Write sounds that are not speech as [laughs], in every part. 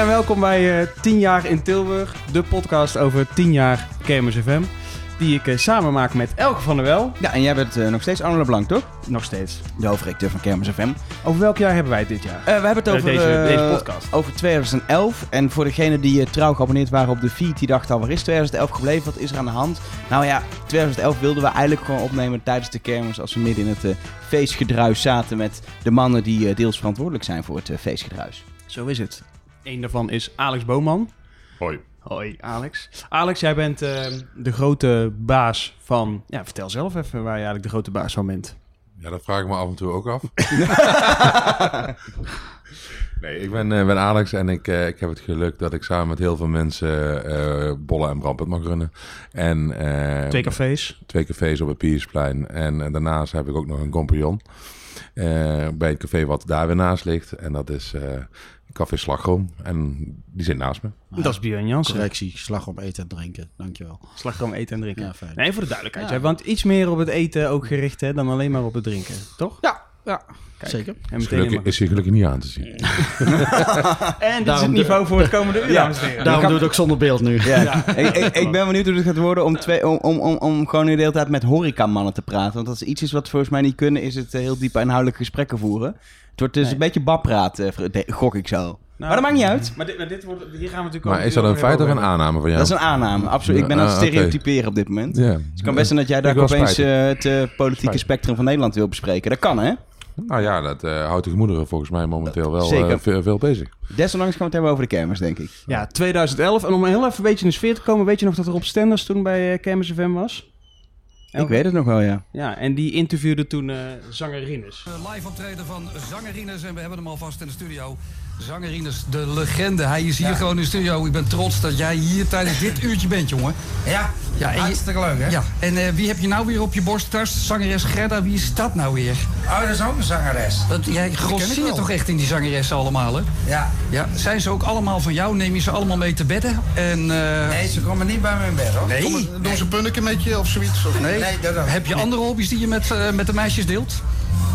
en welkom bij eh 10 jaar in Tilburg, de podcast over 10 jaar Kermis FM. Die ik eh, samen maak met Elke van der Wel, Ja, en jij bent eh, nog steeds Arno Leblanc, toch? nog steeds. De hoofdredacteur van Kermis FM. Over welk jaar hebben wij het dit jaar? We hebben het over, deze, deze podcast. over 2011. En voor degenen die trouw geabonneerd waren op de feed, die dachten al, waar is 2011 gebleven? Wat is er aan de hand? Nou ja, 2011 wilden we eigenlijk gewoon opnemen tijdens de kermis, als we midden in het feestgedruis zaten met de mannen die deels verantwoordelijk zijn voor het feestgedruis. Zo is het. Eén daarvan is Alex Boman. Hoi. Hoi Alex. Alex, jij bent eh, de grote baas van... Ja, vertel zelf even waar je eigenlijk de grote baas van bent. Ja, dat vraag ik me af en toe ook af. [laughs] nee, ik ben, eh, ben Alex en ik, eh, ik heb het geluk dat ik samen met heel veel mensen eh Bollen en Brampet mag runnen. En, eh, Twee cafés. twee cafés op het Piersplein. En daarnaast heb ik ook nog een compagnon bij het café wat daar weer naast ligt. En dat is Café Slagroom. En die zit naast me. Dat is Björn Jansen. Correctie, slag om eten en drinken. Dankjewel. Slagroom eten en drinken. Ja, fijn. Nee, voor de duidelijkheid. Ja. Jij bent iets meer op het eten ook gericht hè, dan alleen maar op het drinken, toch? Ja, ja. Kijk. zeker. En, Is, meteen gelukkig, is hier gelukkig niet aan te zien. [laughs] en dit is het niveau voor het komende uur, Ja. dames en heren. Daarom doe ik het ook zonder beeld nu. Ja, ik, ik, ik ben benieuwd hoe het gaat worden om, twee, om, om, om, om gewoon de hele tijd met horecamannen te praten. Want als iets is wat volgens mij niet kunnen, is het eh, heel diep inhoudelijke gesprekken voeren. Het wordt dus Nee. een beetje babpraat, eh, gok ik zo. Nou, maar dat maakt niet uit. Maar dit, maar dit wordt, hier gaan we natuurlijk Maar is dat een feit of een aanname van jou? Dat is een aanname, absoluut. Ik ben aan het Ah, stereotyperen op dit moment. Dus het kan best zijn dat jij daar opeens eh, het politieke Spijt. spectrum van Nederland wil bespreken. Dat kan, hè? Nou ja, dat eh, houdt de gemoederen volgens mij momenteel wel eh, veel, veel bezig. Desondanks gaan we het hebben over de kermis, denk ik. Ja, 2011. En om heel even een beetje in de sfeer te komen, weet je nog dat er op Stenders toen bij uh, Kermis FM was? Ik weet het nog wel, ja. Ja, en die interviewde toen eh zangerines. Live optreden van Zangerines en we hebben hem alvast in de studio. Zangerines, de legende. Hij is hier gewoon in de studio. Ik ben trots dat jij hier tijdens dit [laughs] uurtje bent, jongen. Ja, Ja, hartstikke leuk, hè? Ja, en eh, wie heb je nou weer op je borsttas? Zangeres Gerda, wie is dat nou weer? Oh, dat is ook een zangeres. Dat, jij grosseert toch echt in die zangeressen allemaal, hè? Ja. Ja, zijn ze ook allemaal van jou? Neem je ze allemaal mee te bedden? En, eh, Nee, ze komen niet bij mijn bed, hoor. nee? Doen ze punniken met je of zoiets? Of... Nee? Nee, dat ook. Heb je andere hobby's die je met, eh, met de meisjes deelt?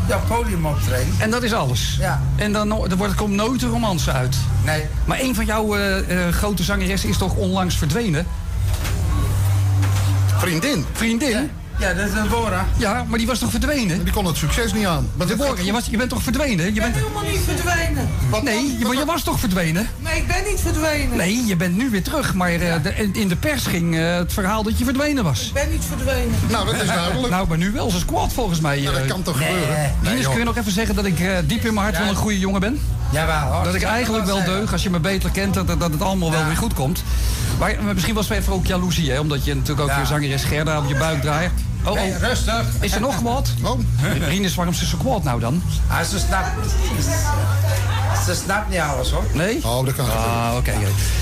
Ja, podium optreden. En dat is alles? Ja. En dan, er wordt, komt nooit een romance uit? Nee, Maar een van jouw eh, eh, grote zangeressen is toch onlangs verdwenen? Vriendin, Vriendin? ja, dat is een Bora. Ja, maar die was toch verdwenen? die kon het succes niet aan. Maar dit Deborah, je, was, je bent toch verdwenen? Je Ik ben bent, helemaal niet verdwenen. nee, je, maar je was toch verdwenen? Maar ik ben niet verdwenen. Nee, je bent nu weer terug. Maar eh, de- in- de pers ging eh, het verhaal dat je verdwenen was. Ik ben niet verdwenen. Nou, dat is duidelijk. Nou, maar nu wel zijn squad volgens mij. Nou, dat eh. kan toch gebeuren? Rinus, kun je nog even zeggen dat ik eh, diep in mijn hart wel een goede jongen ben? Jawel, hoor. Dat ik eigenlijk wel deug, als je me beter kent, dat, dat het allemaal wel weer goed komt. Maar, maar misschien was het even ook jaloezie, hè? Omdat je natuurlijk ook Ja. weer zangeres Gerda op je buik draait. Oh, oh. rustig. Is er nog wat? Oh, Rinus, waarom is ze zo kwaad nou dan? Ah, ze snapt... Ze snapt niet alles, hoor. Nee? oh, dat kan. Ah, oké.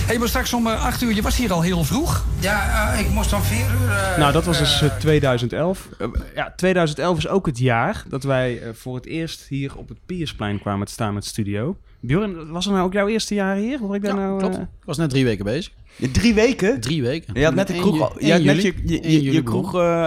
hey, maar straks om eh, 8 uur, je was hier al heel vroeg. Ja, eh, ik moest om vier uur... eh, Nou, dat was dus eh, eh, 2011. Eh, ja, 2011 is ook het jaar dat wij eh, voor het eerst hier op het Piersplein kwamen te staan met studio. Bjorn, was het nou ook jouw eerste jaar hier? Hoor ik daar Ja, nou, klopt. eh, Ik was net drie weken bezig. Drie weken? Drie weken. Je had net de 1 kroeg, al- je 1 had net je, je, 1 je, juli je begon. kroeg eh,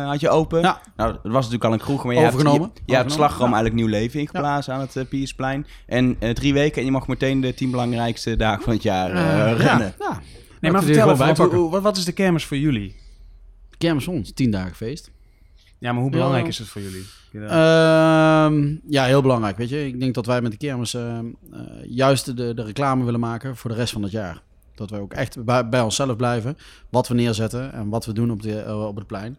eh, had je open. Ja. Nou, het was natuurlijk al een kroeg, maar je hebt, Overgenomen. je, hebt Overgenomen, slagroom ja. eigenlijk nieuw leven ingeblazen aan het uh, Piersplein. En eh, drie weken en je mag meteen de tien belangrijkste dagen van het jaar eh, rennen. Ja. Nee, Nou, maar er vertel even, wat, wat, wat is de kermis voor jullie? Kermis ons, tien dagen feest. Ja, maar hoe belangrijk Ja. is het voor jullie? Ja. Ehm, ja, heel belangrijk. Weet je, ik denk dat wij met de kermis ehm, eh, juist de, de reclame willen maken voor de rest van het jaar. Dat wij ook echt bij, bij onszelf blijven. Wat we neerzetten en wat we doen op, de, eh, op het plein.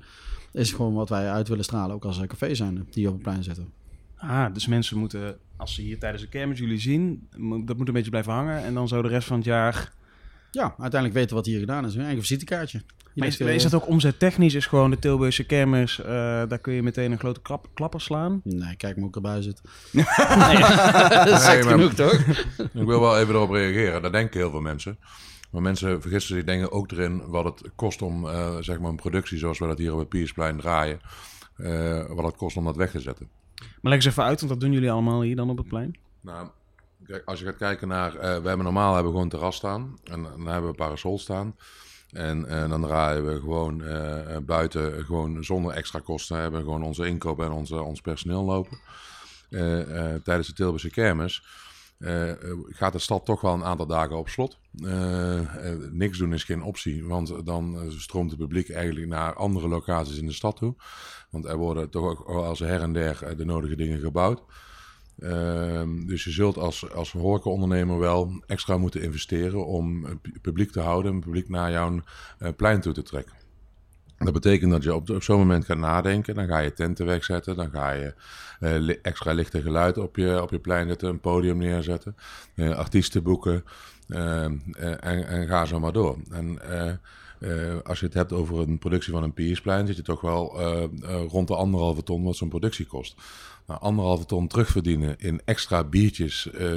Is gewoon wat wij uit willen stralen, ook als eh, café zijn die op het plein zitten. Ah, dus mensen moeten, als ze hier tijdens de kermis jullie zien, dat moet een beetje blijven hangen. En dan zo de rest van het jaar... Ja, uiteindelijk weten wat hier gedaan is. Een eigen visitekaartje. Je Maar is, ligt, eh, is dat ook omzettechnisch? Is gewoon de Tilburgse kermis, eh, daar kun je meteen een grote klap, klapper slaan? Nee, kijk maar hoe ik erbij zit. [laughs] Nee, dat is genoeg, toch? [laughs] Ik wil wel even erop reageren. Dat denken heel veel mensen. Maar mensen vergissen zich denken ook erin wat het kost om eh, zeg maar een productie zoals we dat hier op het Piersplein draaien. eh, wat het kost om dat weg te zetten. Maar leg eens even uit, want dat doen jullie allemaal hier dan op het plein. Nou, als je gaat kijken naar, eh, we hebben normaal hebben gewoon terras staan en dan hebben we parasol staan. En eh, dan draaien we gewoon eh, buiten, gewoon zonder extra kosten, hebben gewoon onze inkoop en onze, ons personeel lopen. Tijdens de Tilburgse kermis gaat de stad toch wel een aantal dagen op slot. Niks doen is geen optie, want dan stroomt het publiek eigenlijk naar andere locaties in de stad toe. Want er worden toch ook als her en der de nodige dingen gebouwd. Ehm, dus je zult als, als horecaondernemer wel extra moeten investeren om publiek te houden, en publiek naar jouw eh, plein toe te trekken. Dat betekent dat je op, zo'n moment gaat nadenken. Dan ga je tenten wegzetten. Dan ga je eh, extra licht en geluid op je, op je plein zetten. Een podium neerzetten. eh, artiesten boeken. eh, eh, en, en ga zo maar door. En als je het hebt over een productie van een Piersplein... zit je toch wel rond de anderhalve ton wat zo'n productie kost. Nou, anderhalve ton terugverdienen in extra biertjes, eh,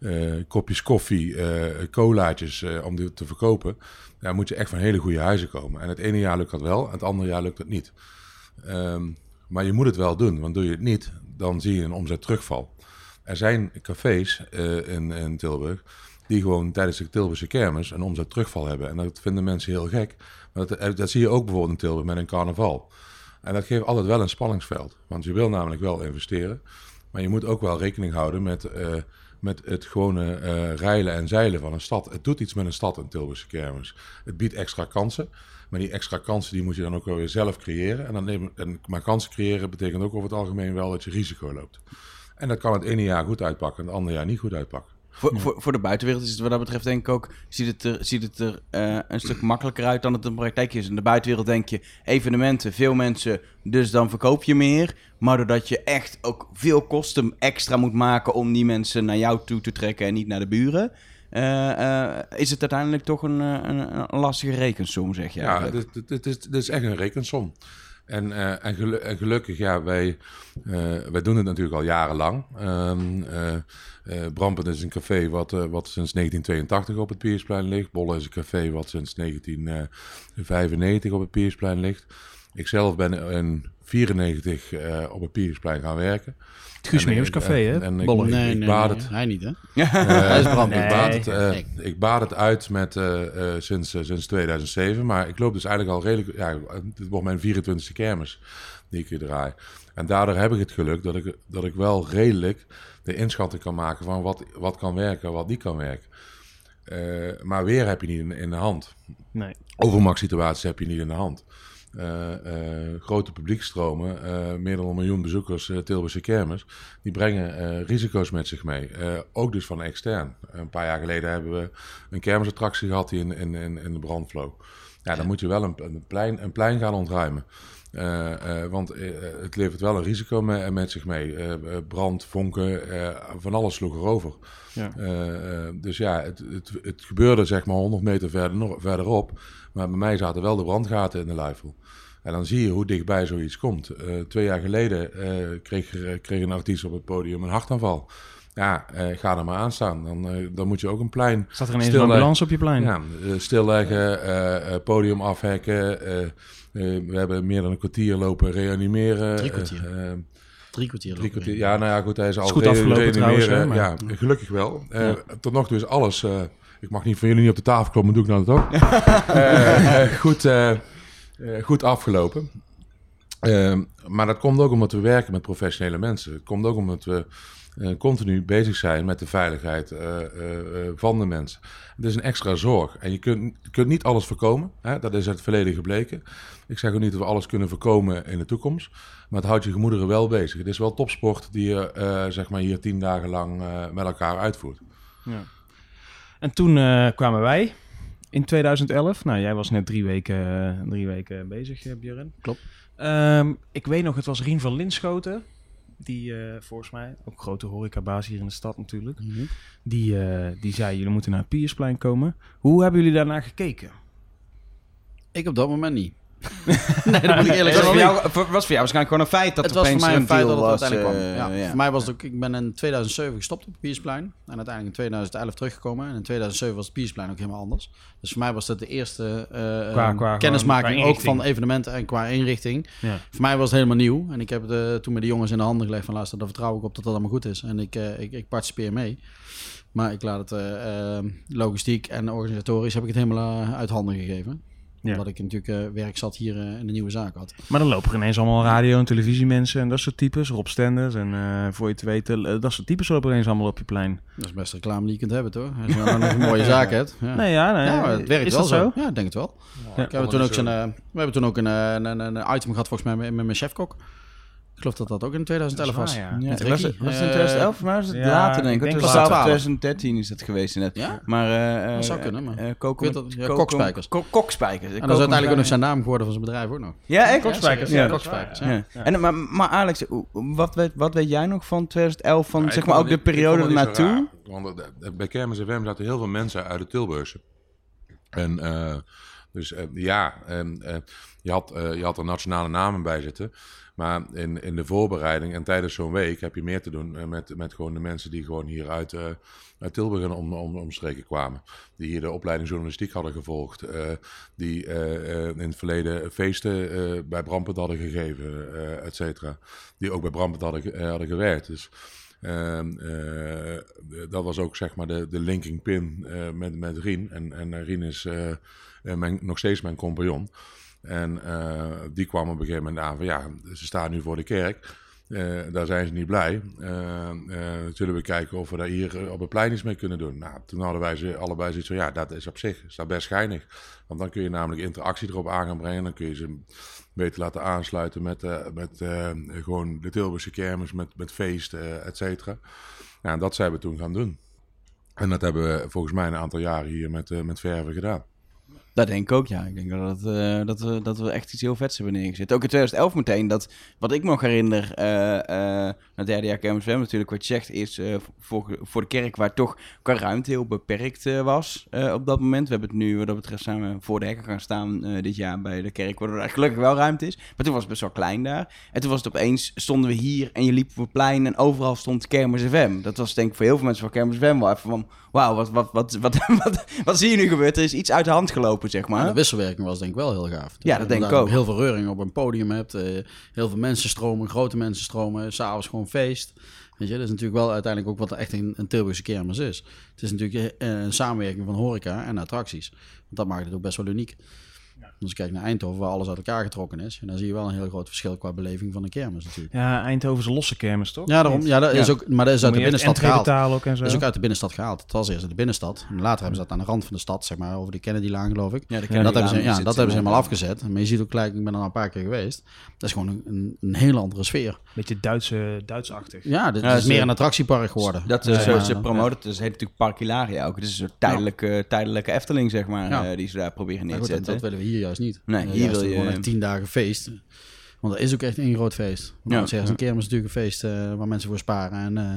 eh, kopjes koffie, eh, colaatjes om die te verkopen. Daar moet je echt van hele goede huizen komen. En het ene jaar lukt dat wel, het andere jaar lukt het niet. Ehm, maar je moet het wel doen, want doe je het niet, dan zie je een omzetterugval. Er zijn cafés in, Tilburg die gewoon tijdens de Tilburgse kermis een omzetterugval hebben. En dat vinden mensen heel gek. Maar dat, dat zie je ook bijvoorbeeld in Tilburg met een carnaval. En dat geeft altijd wel een spanningsveld. Want je wil namelijk wel investeren. Maar je moet ook wel rekening houden met, eh, met het gewone eh reilen en zeilen van een stad. Het doet iets met een stad, een Tilburgse kermis. Het biedt extra kansen. Maar die extra kansen die moet je dan ook wel weer zelf creëren. En, dan neem, en, maar kansen creëren betekent ook over het algemeen wel dat je risico loopt. En dat kan het ene jaar goed uitpakken en het andere jaar niet goed uitpakken. Voor, voor, voor de buitenwereld is het wat dat betreft denk ik ook... ziet het er, ziet het er eh, een stuk makkelijker uit dan het in de praktijk is. In de buitenwereld denk je evenementen, veel mensen, dus dan verkoop je meer. Maar doordat je echt ook veel kosten extra moet maken... om die mensen naar jou toe te trekken en niet naar de buren... eh, eh, is het uiteindelijk toch een, een, een lastige rekensom, zeg je Ja, dit is, dit is echt een rekensom. En, eh, en, gelu- en gelukkig, ja, wij, eh, wij doen het natuurlijk al jarenlang. Ehm eh Brampen is een café wat, wat sinds 1982 op het Piersplein ligt. Bolle is een café wat sinds 1995 op het Piersplein ligt. Ikzelf ben in 94 eh, op het Piersplein gaan werken. Het Guus En- Meeuwis Café, en- hè? En ik, Bolle. ik, Nee, ik nee, baad nee, het. hij niet, hè? [laughs] Eh, Hij is brand. ik, baad het, eh, Nee. ik baad het uit met, eh, eh, sinds, eh, sinds 2007. Maar ik loop dus eigenlijk al redelijk... Ja, dit wordt mijn 24e kermis die ik hier draai. En daardoor heb ik het geluk dat ik, dat ik wel redelijk de inschatting kan maken... van wat, wat kan werken, wat niet kan werken. Eh, maar weer heb je niet in, in de hand. Nee. Overmacht-situaties heb je niet in de hand. Eh, eh, grote publiekstromen, eh, meer dan een miljoen bezoekers Tilburgse kermis, die brengen risico's met zich mee. Ook dus van extern. Een paar jaar geleden hebben we een kermisattractie gehad die in, in, in, in de brand vloog. Ja, dan moet je wel een, een, plein, een plein gaan ontruimen. Want het levert wel een risico me- met zich mee. Brand, vonken, van alles sloeg erover. Ja. Dus ja, het, het, het gebeurde zeg maar 100 meter verder, verderop. Maar bij mij zaten wel de brandgaten in de luifel. En dan zie je hoe dichtbij zoiets komt. Eh, twee jaar geleden eh, kreeg, er- kreeg een artiest op het podium een hartaanval. Ja, eh, ga er maar aan staan. Dan, eh, dan moet je ook een plein Staat er ineens een ambulance op je plein? ja, eh, stilleggen, eh, eh, podium afhekken. eh, eh, we hebben meer dan een kwartier lopen reanimeren. Drie kwartier. Eh, eh, Drie kwartier. Drie kwartier. Ja, nou ja, goed, hij is al goed afgelopen trouwens, Ja, gelukkig wel. Eh, Ja. Tot nog toe is alles... ik mag niet van jullie niet op de tafel kloppen, maar doe ik nou dat ook. [laughs] Eh, eh, goed, eh, eh, goed afgelopen. Maar dat komt ook omdat we werken met professionele mensen. Het komt ook omdat we eh, continu bezig zijn met de veiligheid eh, eh, eh, van de mensen. Het is een extra zorg. En je kunt, je kunt niet alles voorkomen. Hè? Dat is uit het verleden gebleken. Ik zeg ook niet dat we alles kunnen voorkomen in de toekomst. Maar het houdt je gemoederen wel bezig. Het is wel topsport die je eh, zeg maar hier tien dagen lang eh, met elkaar uitvoert. Ja. En toen eh, kwamen wij in 2011. Nou, jij was net drie weken, eh, drie weken bezig, eh, Björn. Klopt. Ehm, ik weet nog, het was Rien van Linschoten. Die volgens mij, ook grote horecabaas hier in de stad natuurlijk. Mhm. Die, die zei, jullie moeten naar het Piersplein komen. Hoe hebben jullie daarnaar gekeken? Ik op dat moment niet. [laughs] nee, dat moet ik eerlijk was, voor zeggen. jou, voor- was voor jou waarschijnlijk gewoon een feit dat het was voor mij een feit dat het was, uiteindelijk eh, kwam. Ja, ja. Voor mij was het ook, ik ben in 2007 gestopt op het Piersplein. En uiteindelijk in 2011 teruggekomen. En in 2007 was het Piersplein ook helemaal anders. Dus voor mij was dat de eerste eh, Qua- eh, qua- kennismaking qua ook van evenementen en qua inrichting. Ja. Voor mij was het helemaal nieuw. En ik heb het eh, toen met de jongens in de handen gelegd van luister, daar vertrouw ik op dat dat allemaal goed is. En ik, eh, ik, ik participeer mee. Maar ik laat het logistiek en organisatorisch heb ik het helemaal uit handen gegeven. Ja. Omdat ik natuurlijk eh, werk zat hier eh, in de nieuwe zaak had. Maar dan lopen er ineens allemaal radio- en televisiemensen en dat soort types. Rob Stenders en eh, voor je te weten, dat soort types lopen er ineens allemaal op je plein. Dat is best reclame die je kunt hebben, toch? Als je nou nog een mooie [laughs] zaak hebt. Ja. Nee, ja, nee. Ja, het werkt is wel dat zo? Ja, ik denk het wel. Ja. Ik heb toen ook zijn, we hebben toen ook een, een, een, een item gehad volgens mij met, met mijn chefkok. Ik geloof dat dat ook in 2011 Dat is was. ja. Ja, Met was, het, Ricky. was het in Eh, 2011? Voor mij was het ja, later denk ik ik. denk Het was wel 12, 12. 2013 is het geweest net. Ja? Maar... eh, Dat zou eh, kunnen, maar- eh, koken dat- ja, koken- kokspijkers. ko- kokspijkers. En dat is uiteindelijk ook nog zijn naam geworden van zijn bedrijf ook nog. Ja, echt? Kokspijkers, Ja. Kokspijkers, Ja. ja. Ja. En, maar, maar Alex, wat weet, wat weet jij nog van 2011? Van zeg maar ook de periode ernaartoe? raar, Want eh, bij Kermis FM zaten heel veel mensen uit de Tilburgse. En eh, dus eh, ja, eh, je, had, eh, je had er nationale namen bij zitten. Maar in, in de voorbereiding en tijdens zo'n week heb je meer te doen met, met gewoon de mensen die gewoon hier uit, uit Tilburg en om, om, omstreken kwamen. Die hier de opleiding journalistiek hadden gevolgd. die in het verleden feesten bij Brampet hadden gegeven, et cetera. Die ook bij Brampet hadden, hadden gewerkt. Dus Ehm, eh, dat was ook zeg maar de, de linking pin met, met Rien. En, en Rien is mijn, nog steeds mijn compagnon. En eh, die kwam op een gegeven moment aan van ja, ze staan nu voor de kerk. Eh, daar zijn ze niet blij. Eh, eh, zullen we kijken of we daar hier eh, op het plein iets mee kunnen doen? Nou, toen hadden wij ze allebei zoiets van ja, dat is op zich is dat best schijnig. Want dan kun je namelijk interactie erop aan gaan brengen. Dan kun je ze beter laten aansluiten met, eh, met eh, gewoon de Tilburgse kermis, met, met feest, eh et cetera. Nou, en dat zijn we toen gaan doen. En dat hebben we volgens mij een aantal jaren hier met, eh, met verven gedaan. Dat denk ik ook, ja. Ik denk dat, eh, dat, we, dat we echt iets heel vets hebben neergezet. Ook in 2011 meteen, dat, wat ik me nog herinner, na het derde jaar Kermis FM natuurlijk, wat je zegt, is eh, voor, voor de kerk waar toch qua ruimte heel beperkt eh, was eh, op dat moment. We hebben het nu, wat dat betreft, we voor de hekken gaan staan dit jaar bij de kerk, waardoor er gelukkig wel ruimte is. Maar toen was het best wel klein daar. En toen was het opeens, stonden we hier en je liep op het plein en overal stond Kermis FM. Dat was denk ik voor heel veel mensen van Kermis FM wel even van, wauw, wat, wat, wat, wat, [laughs] wat, wat, zie je nu gebeuren? Er is iets uit de hand gelopen, zeg maar. De wisselwerking was denk ik wel heel gaaf. Ja, dat denk ik ook. Heel veel reuring op een podium hebt. heel veel mensen stromen, grote mensen stromen. S'avonds gewoon feest. Weet je, dat is natuurlijk wel uiteindelijk ook wat echt een, een Tilburgse kermis is. Het is natuurlijk eh, een samenwerking van horeca en attracties. Want dat maakt het ook best wel uniek. Als je kijkt naar Eindhoven, waar alles uit elkaar getrokken is. En dan zie je wel een heel groot verschil qua beleving van de kermis natuurlijk. Ja, Eindhoven is een losse kermis, toch? Ja, daarom. Ja, dat is ook, maar dat is uit de binnenstad gehaald. betalen ook en zo. Dat is ook uit de binnenstad gehaald. Het was eerst uit de binnenstad. En later hebben ze dat aan de rand van de stad, zeg maar, over de Kennedy-laan geloof ik. Ja, dat hebben ze, ja, dat hebben ze helemaal afgezet. Maar je ziet ook gelijk, ik ben er al een paar keer geweest. Dat is gewoon een, een, een hele andere sfeer. Beetje Duitse, Duitsachtig. Ja, dit Ja, is ze- meer een attractiepark geworden. Dat is Ja, zo, ze promoten het. Dus heet natuurlijk Park Hilaria ook. Het is een soort tijdelijke, tijdelijke Efteling, zeg maar, Ja. eh, die ze daar proberen neer te dat, zetten. dat willen we hier juist niet. Nee, Eh, hier juist wil je- gewoon echt tien dagen feest. Want dat is ook echt een groot feest. Want Ja, ja, ja. een kermis is natuurlijk een feest eh, waar mensen voor sparen. En eh,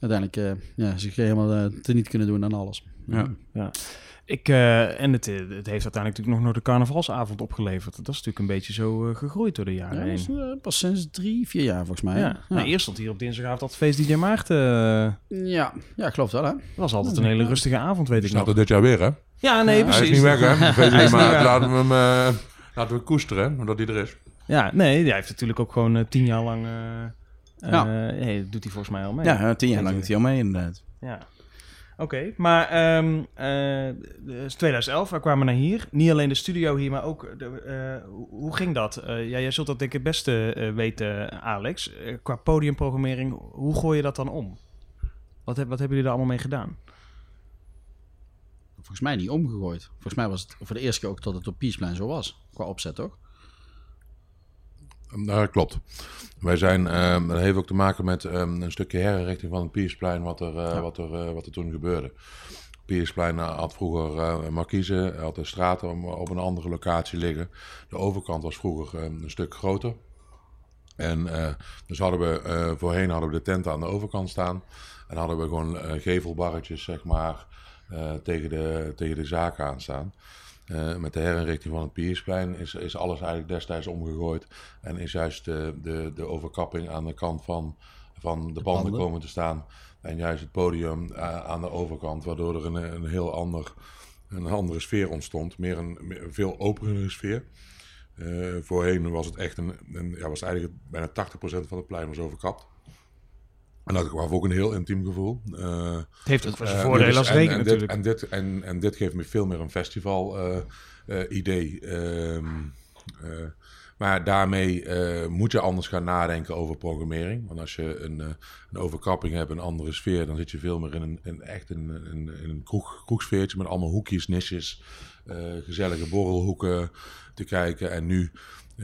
uiteindelijk eh, ja, zich helemaal eh, teniet kunnen doen aan alles. Ja. Ik, eh, en het, het heeft uiteindelijk natuurlijk nog nog de carnavalsavond opgeleverd. Dat is natuurlijk een beetje zo gegroeid door de jaren Ja, dat is, heen. eh, pas sinds drie, vier jaar volgens mij. Ja. Ja, Nou, eerst stond hier op dinsdagavond dat feest DJ Maarten. ja. ja, klopt wel hè. Dat was altijd een hele rustige avond, weet ik nog. er dit jaar weer, hè? Ja, nee, Hij precies. is niet weg, hè? [laughs] Hij maar weg. laten we hem eh, laten we koesteren, omdat hij er is. Ja, nee, hij heeft natuurlijk ook gewoon eh, tien jaar lang... eh eh, Ja. nee, dat doet hij volgens mij al mee. Ja, tien jaar lang doet hij al mee, inderdaad. Ja. Oké, maar ehm eh, dus 2011, we kwamen naar hier. Niet alleen de studio hier, maar ook... De, eh, hoe- ging dat? Eh, ja, jij zult dat denk ik het beste eh, weten, Alex. Qua podiumprogrammering, hoe gooi je dat dan om? Wat, heb, wat hebben jullie daar allemaal mee gedaan? Volgens mij niet omgegooid. Volgens mij was het voor de eerste keer ook dat het op Peaceplein zo was. Qua opzet toch? Nou, klopt. Wij zijn, ehm, dat heeft ook te maken met ehm, een stukje herinrichting van het Piersplein, wat er, eh, wat er, eh, wat er toen gebeurde. Piersplein eh, had vroeger eh markiezen, had de straten om- op een andere locatie liggen. De overkant was vroeger ehm, een stuk groter. En dus hadden we, voorheen hadden we de tenten aan de overkant staan. En hadden we gewoon gevelbarretjes, zeg maar, tegen, de, tegen de zaak aan staan. Eh, met de herinrichting van het Piersplein is, is alles eigenlijk destijds omgegooid. En is juist de, de, de overkapping aan de kant van, van de, banden, banden. komen te staan. En juist het podium eh, aan de overkant, waardoor er een, een heel ander, een andere sfeer ontstond. Meer een, veel openere sfeer. Eh, voorheen was het echt een, een ja, was eigenlijk bijna 80% van het plein was overkapt. En dat gaf ook een heel intiem gevoel. Eh, Het heeft ook voor zijn eh, voordelen dus- als en- regen en dit- natuurlijk. En dit, en, en dit geeft me veel meer een festival eh, idee. Ehm, eh, maar daarmee moet je anders gaan nadenken over programmering. Want als je een, een overkapping hebt, een andere sfeer, dan zit je veel meer in een, in echt een, in een kroeg, kroegsfeertje met allemaal hoekjes, nisjes, gezellige borrelhoeken te kijken. En nu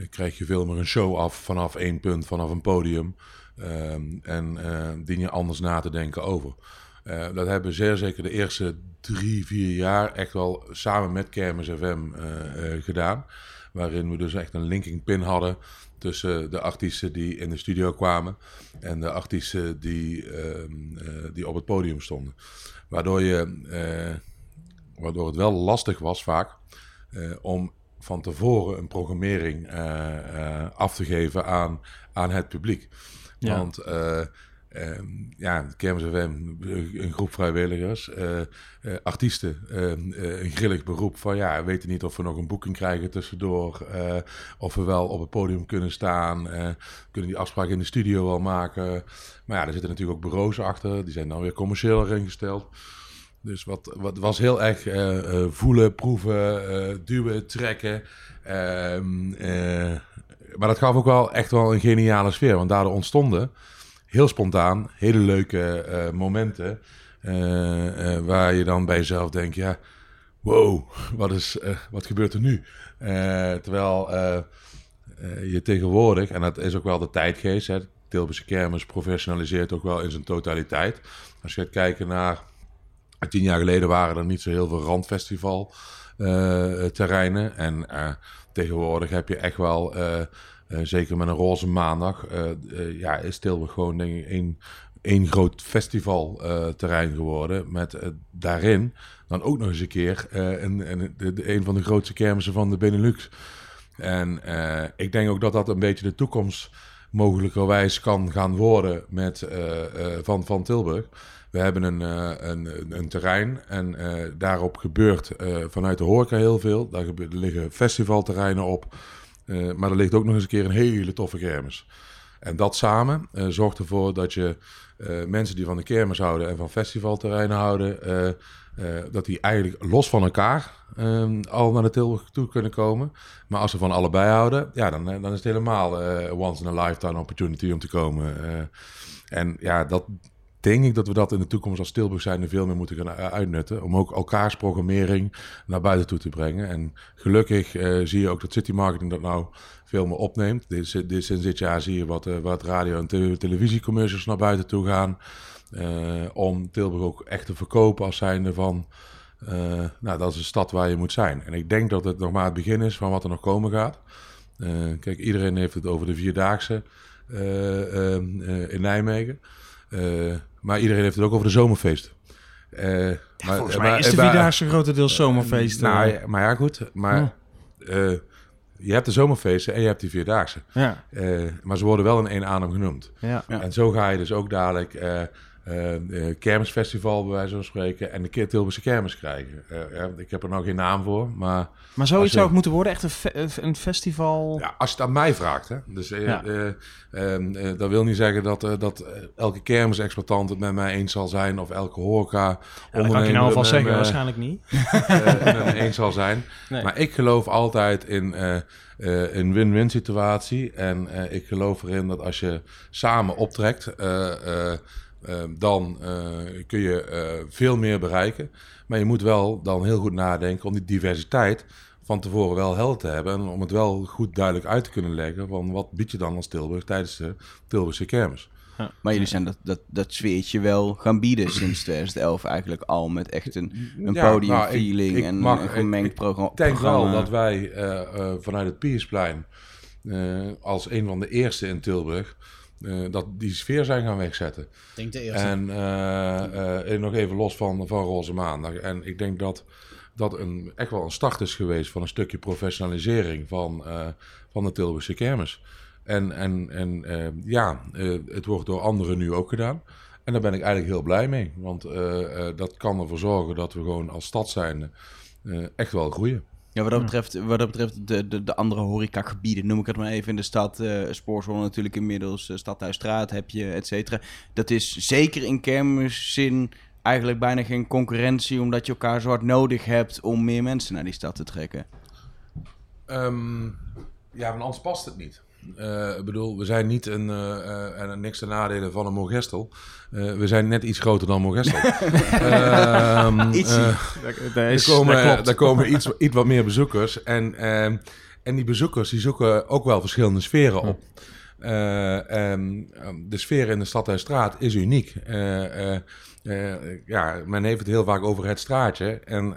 krijg je veel meer een show af vanaf één punt, vanaf een podium. Ehm, en eh dien je anders na te denken over. Eh, dat hebben we zeer zeker de eerste drie, vier jaar echt wel samen met Kermis FM eh, eh, gedaan. Waarin we dus echt een linking pin hadden tussen de artiesten die in de studio kwamen en de artiesten die, ehm, eh, die op het podium stonden. Waardoor, je, eh, waardoor het wel lastig was vaak eh, om van tevoren een programmering eh, eh, af te geven aan, aan het publiek. Ja. Want eh, ehm, ja, Kermis FM, een groep vrijwilligers, eh, eh, artiesten, ehm, eh, een grillig beroep van ja, we weten niet of we nog een boeking krijgen tussendoor, eh, of we wel op het podium kunnen staan, eh, kunnen die afspraken in de studio wel maken. Maar ja, er zitten natuurlijk ook bureaus achter, die zijn dan weer commercieel ingesteld. Dus wat, wat was heel erg eh, eh, voelen, proeven, eh, duwen, trekken. Ehm, eh, maar dat gaf ook wel echt wel een geniale sfeer. Want daardoor ontstonden heel spontaan hele leuke eh, momenten. eh, eh, waar je dan bij jezelf denkt, ja, wow, wat, is, wat gebeurt er nu? Terwijl je tegenwoordig, en dat is ook wel de tijdgeest, hè, Tilburgse kermis professionaliseert ook wel in zijn totaliteit. Als je gaat kijken naar Tien jaar geleden waren er niet zo heel veel randfestival eh, terreinen. En tegenwoordig heb je echt wel, eh, eh, zeker met een roze maandag, eh, ja, is Tilburg gewoon denk ik één, groot festivalterrein geworden. Met daarin dan ook nog eens een keer eh, een, een, een van de grootste kermissen van de Benelux. En ik denk ook dat dat een beetje de toekomst mogelijkerwijs kan gaan worden met, van, van Tilburg. We hebben een, eh, een, een, terrein en eh, daarop gebeurt eh, vanuit de horeca heel veel. Daar liggen festivalterreinen op, maar er ligt ook nog eens een keer een hele toffe kermis. En dat samen zorgt ervoor dat je mensen die van de kermis houden en van festivalterreinen houden, dat die eigenlijk los van elkaar eh, al naar de Tilburg toe kunnen komen. Maar als ze van allebei houden, ja, dan, dan is het helemaal once in a lifetime opportunity om te komen. En ja, dat denk ik dat we dat in de toekomst als Tilburg zijn veel meer moeten gaan uitnutten. Om ook elkaars programmering naar buiten toe te brengen. En gelukkig eh, zie je ook dat City Marketing dat nou veel meer opneemt. Dit, sinds dit jaar zie je wat, eh, wat radio- en te- televisiecommercials naar buiten toe gaan. eh, om Tilburg ook echt te verkopen als zijnde van... nou, dat is een stad waar je moet zijn. En ik denk dat het nog maar het begin is van wat er nog komen gaat. Kijk, iedereen heeft het over de Vierdaagse in Nijmegen. Eh, maar iedereen heeft het ook over de zomerfeest. Eh, maar, Volgens maar- mij is de Vierdaagse grotendeels zomerfeest. nou, eh. ja, maar ja, goed. Maar eh, je hebt de zomerfeesten en je hebt die Vierdaagse. ja, Eh, maar ze worden wel in één adem genoemd. ja. Ja. En zo ga je dus ook dadelijk eh eh, kermisfestival, bij wijze van spreken, en de Tilburgse kermis krijgen. Eh, ja, ik heb er nou geen naam voor, maar Maar zoiets je- zou het moeten worden, echt een, fe- een festival. ja, als je het aan mij vraagt, hè. Dus Ja. eh, ehm, eh, dat wil niet zeggen dat, dat elke kermisexploitant het met mij eens zal zijn, of elke horeca Ja, dat kan ik je nou alvast het zeggen, waarschijnlijk niet. [laughs] eens zal zijn. Nee. Maar ik geloof altijd in een win-win situatie. En ik geloof erin dat als je samen optrekt, eh, eh, dan eh, kun je eh, veel meer bereiken. Maar je moet wel dan heel goed nadenken om die diversiteit van tevoren wel helder te hebben. En om het wel goed duidelijk uit te kunnen leggen van wat bied je dan als Tilburg tijdens de Tilburgse kermis. Maar jullie zijn dat, dat, dat sfeertje wel gaan bieden sinds 2011 eigenlijk al. Met echt een, een Ja, podiumfeeling nou, ik- ik en mag- een gemengd ik programma. Ik denk wel dat wij eh, eh, vanuit het Piersplein eh, als een van de eerste in Tilburg eh, dat die sfeer zijn gaan wegzetten. Ik denk de eerste. En eh, eh, nog even los van, van Roze Maandag. En ik denk dat dat een, echt wel een start is geweest van een stukje professionalisering van, van de Tilburgse kermis. En, en, en ja, het wordt door anderen nu ook gedaan. En daar ben ik eigenlijk heel blij mee. Want dat kan ervoor zorgen dat we gewoon als stad zijn echt wel groeien. Ja, wat dat betreft, wat dat betreft de, de, de andere horecagebieden, noem ik het maar even in de stad. eh Spoorzone natuurlijk inmiddels, eh, Stadhuisstraat heb je, et cetera. Dat is zeker in kermiszin eigenlijk bijna geen concurrentie, omdat je elkaar zo hard nodig hebt om meer mensen naar die stad te trekken. Ehm, ja, want anders past het niet. Eh, ik bedoel, we zijn niet een, en niks ten nadele van een Mogestel. We zijn net iets groter dan Mogestel. [laughs] Ehm, [laughs] eh, er is- komen, er komen iets, iets wat meer bezoekers. En, ehm, en die bezoekers die zoeken ook wel verschillende sferen op. Ehm, de sfeer in de Stadhuisstraat is uniek. Eh, eh, eh, ja, men heeft het heel vaak over het straatje. En,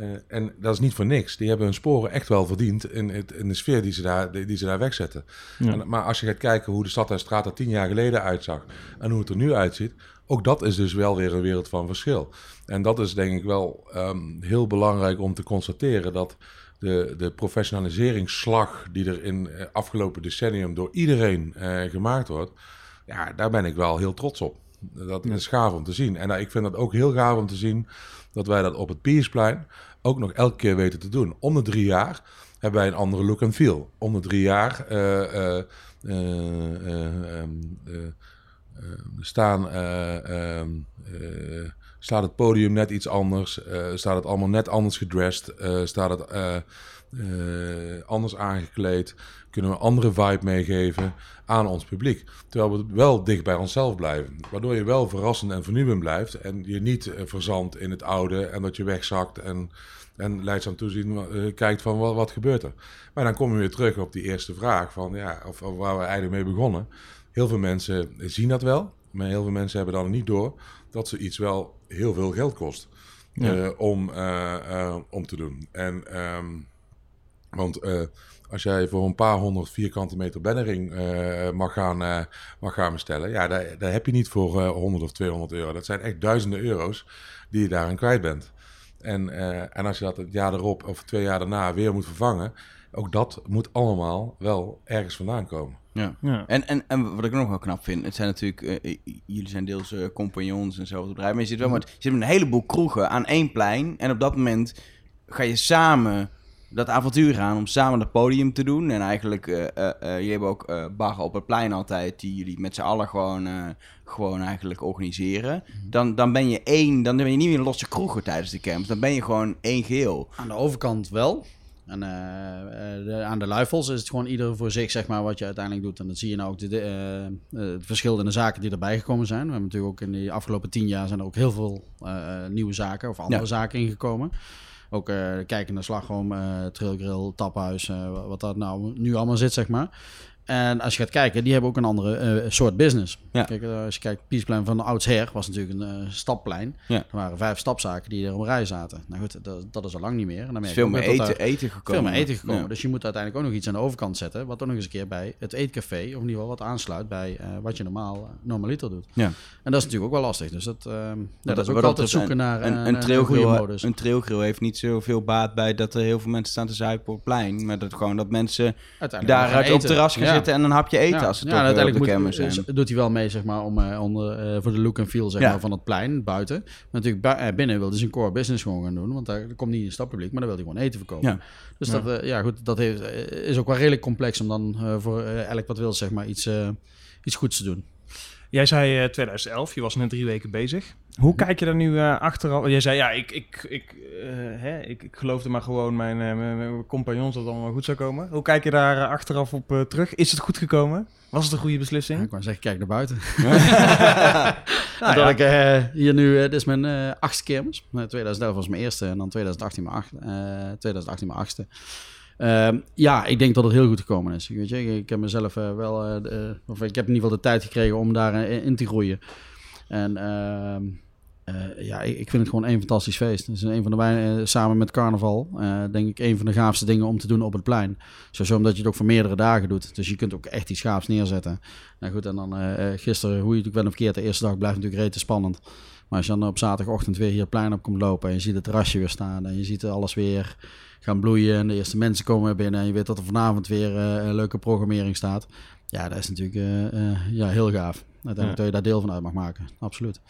eh, en dat is niet voor niks. Die hebben hun sporen echt wel verdiend in, het, in de sfeer die ze daar, die, ze daar wegzetten. Ja. En, maar als je gaat kijken hoe de Stadhuisstraat er tien jaar geleden uitzag en hoe het er nu uitziet, ook dat is dus wel weer een wereld van verschil. En dat is denk ik wel ehm, heel belangrijk om te constateren dat de, de professionaliseringsslag die er in eh, afgelopen decennium door iedereen eh, gemaakt wordt, ja, daar ben ik wel heel trots op. Dat is gaaf om te zien. En ik vind het ook heel gaaf om te zien dat wij dat op het Piersplein ook nog elke keer weten te doen. Om de drie jaar hebben wij een andere look en feel. Om de drie jaar staan, staat het podium net iets anders, eh, staat het allemaal net anders gedressed, eh, staat het eh, anders aangekleed, kunnen we een andere vibe meegeven aan ons publiek. Terwijl we wel dicht bij onszelf blijven. Waardoor je wel verrassend en vernieuwend blijft en je niet eh, verzandt in het oude en dat je wegzakt en, en leidzaam toezien eh, kijkt van wat, wat gebeurt er. Maar dan komen we weer terug op die eerste vraag van ja, of, of waar we eigenlijk mee begonnen. Heel veel mensen zien dat wel, maar heel veel mensen hebben dan niet door dat ze iets wel heel veel geld kost eh, om, om te doen. En ehm, want als jij voor een paar honderd vierkante meter bannering eh, mag, gaan, eh, mag gaan bestellen, ja, daar, daar heb je niet voor eh 100 of 200 euro. Dat zijn echt duizenden euro's die je daaraan kwijt bent. En, eh, en als je dat het jaar erop of twee jaar daarna weer moet vervangen, ook dat moet allemaal wel ergens vandaan komen. Ja. Ja. En, en, en wat ik nog wel knap vind, het zijn natuurlijk, eh, jullie zijn deels eh, compagnons en zo bedrijf, maar je zit wel met, je zit met een heleboel kroegen aan één plein en op dat moment ga je samen dat avontuur aan om samen het podium te doen. En eigenlijk, eh eh eh, je hebt ook baggen op het plein altijd, die jullie met z'n allen gewoon, gewoon eigenlijk organiseren. Dan, dan ben je één, dan ben je niet meer losse kroegen tijdens de camp, dan ben je gewoon één geheel. Aan de overkant wel. En de- aan de luifels is het gewoon ieder voor zich, zeg maar, wat je uiteindelijk doet. En dat zie je nou ook, de, de, eh, eh, het verschil in de zaken die erbij gekomen zijn. We hebben natuurlijk ook in de afgelopen tien jaar zijn er ook heel veel nieuwe zaken of andere Ja. zaken ingekomen. Ook eh kijken naar slagroom, eh trailgrill, taphuis, eh, wat dat nou nu allemaal zit, zeg maar. En als je gaat kijken, die hebben ook een andere eh, soort business. Ja. Kijk, eh, als je kijkt, Piesplein van oudsher was natuurlijk een eh, stapplein. Ja. Er waren vijf stapzaken die er op een rij zaten. Nou goed, dat, dat is al lang niet meer. En dan Er merk veel meer dat eten, eten gekomen. veel meer eten gekomen. Ja. Dus je moet uiteindelijk ook nog iets aan de overkant zetten. Wat ook nog eens een keer bij het eetcafé, of in ieder geval wat aansluit bij wat je normaal normaliter doet. Ja. En dat is natuurlijk ook wel lastig. Dus dat, ehm, ja, dat is ook altijd zoeken een- naar een, een, trailgrill, goede modus. een trailgrill heeft niet zoveel baat bij dat er heel veel mensen staan te zuipen op het plein. Maar dat gewoon dat mensen daaruit op terras gaan. Zitten en een hapje eten Ja. als ze toch eh, op uiteindelijk de moet- kermis zijn. doet hij wel mee zeg maar, om, eh, onder, eh, voor de look en feel zeg maar, van het plein buiten. Maar natuurlijk binnen wil hij zijn core business gewoon gaan doen. Want daar komt niet een stappubliek, maar dan wil hij gewoon eten verkopen. Ja. Dus Dat, ja, goed, dat heeft, is ook wel redelijk complex om dan voor elk wat wil zeg maar, iets, iets goeds te doen. Jij zei eh, 2011, je was net drie weken bezig. Hoe kijk je daar nu eh achteraf? Jij zei, ja, ik, ik, ik, eh, hè, ik, ik geloofde maar gewoon mijn, eh, mijn, mijn compagnons dat het allemaal goed zou komen. Hoe kijk je daar eh, achteraf op eh, terug? Is het goed gekomen? Was het een goede Ja, beslissing? ik wou zeggen, kijk naar buiten. [laughs] Nou [laughs] dat ja. ik eh, hier nu, eh, dit is mijn eh, achtste kermis. Eh, 2011 was mijn eerste en dan 2018 mijn, acht, eh, 2018 mijn achtste. Ehm, ja, ik denk dat het heel goed gekomen is. Weet je, ik heb mezelf eh, wel, eh, de- of ik heb in ieder geval de tijd gekregen om daarin in te groeien. En ehm, eh, ja, ik, vind het gewoon een fantastisch feest. Het is een van de weinigen, samen met carnaval, eh, denk ik, een van de gaafste dingen om te doen op het plein. Sowieso omdat je het ook voor meerdere dagen doet. Dus je kunt ook echt iets gaafs neerzetten. Nou goed, en dan eh, eh, gisteren, hoe je het ook wel de eerste dag blijft natuurlijk rete spannend. Maar als je dan op zaterdagochtend weer hier het plein op komt lopen en je ziet het terrasje weer staan en je ziet alles weer gaan bloeien en de eerste mensen komen binnen en je weet dat er vanavond weer een leuke programmering staat. Ja, dat is natuurlijk eh, eh, ja, heel gaaf. Uiteindelijk Ja. dat je daar deel van uit mag maken. Absoluut.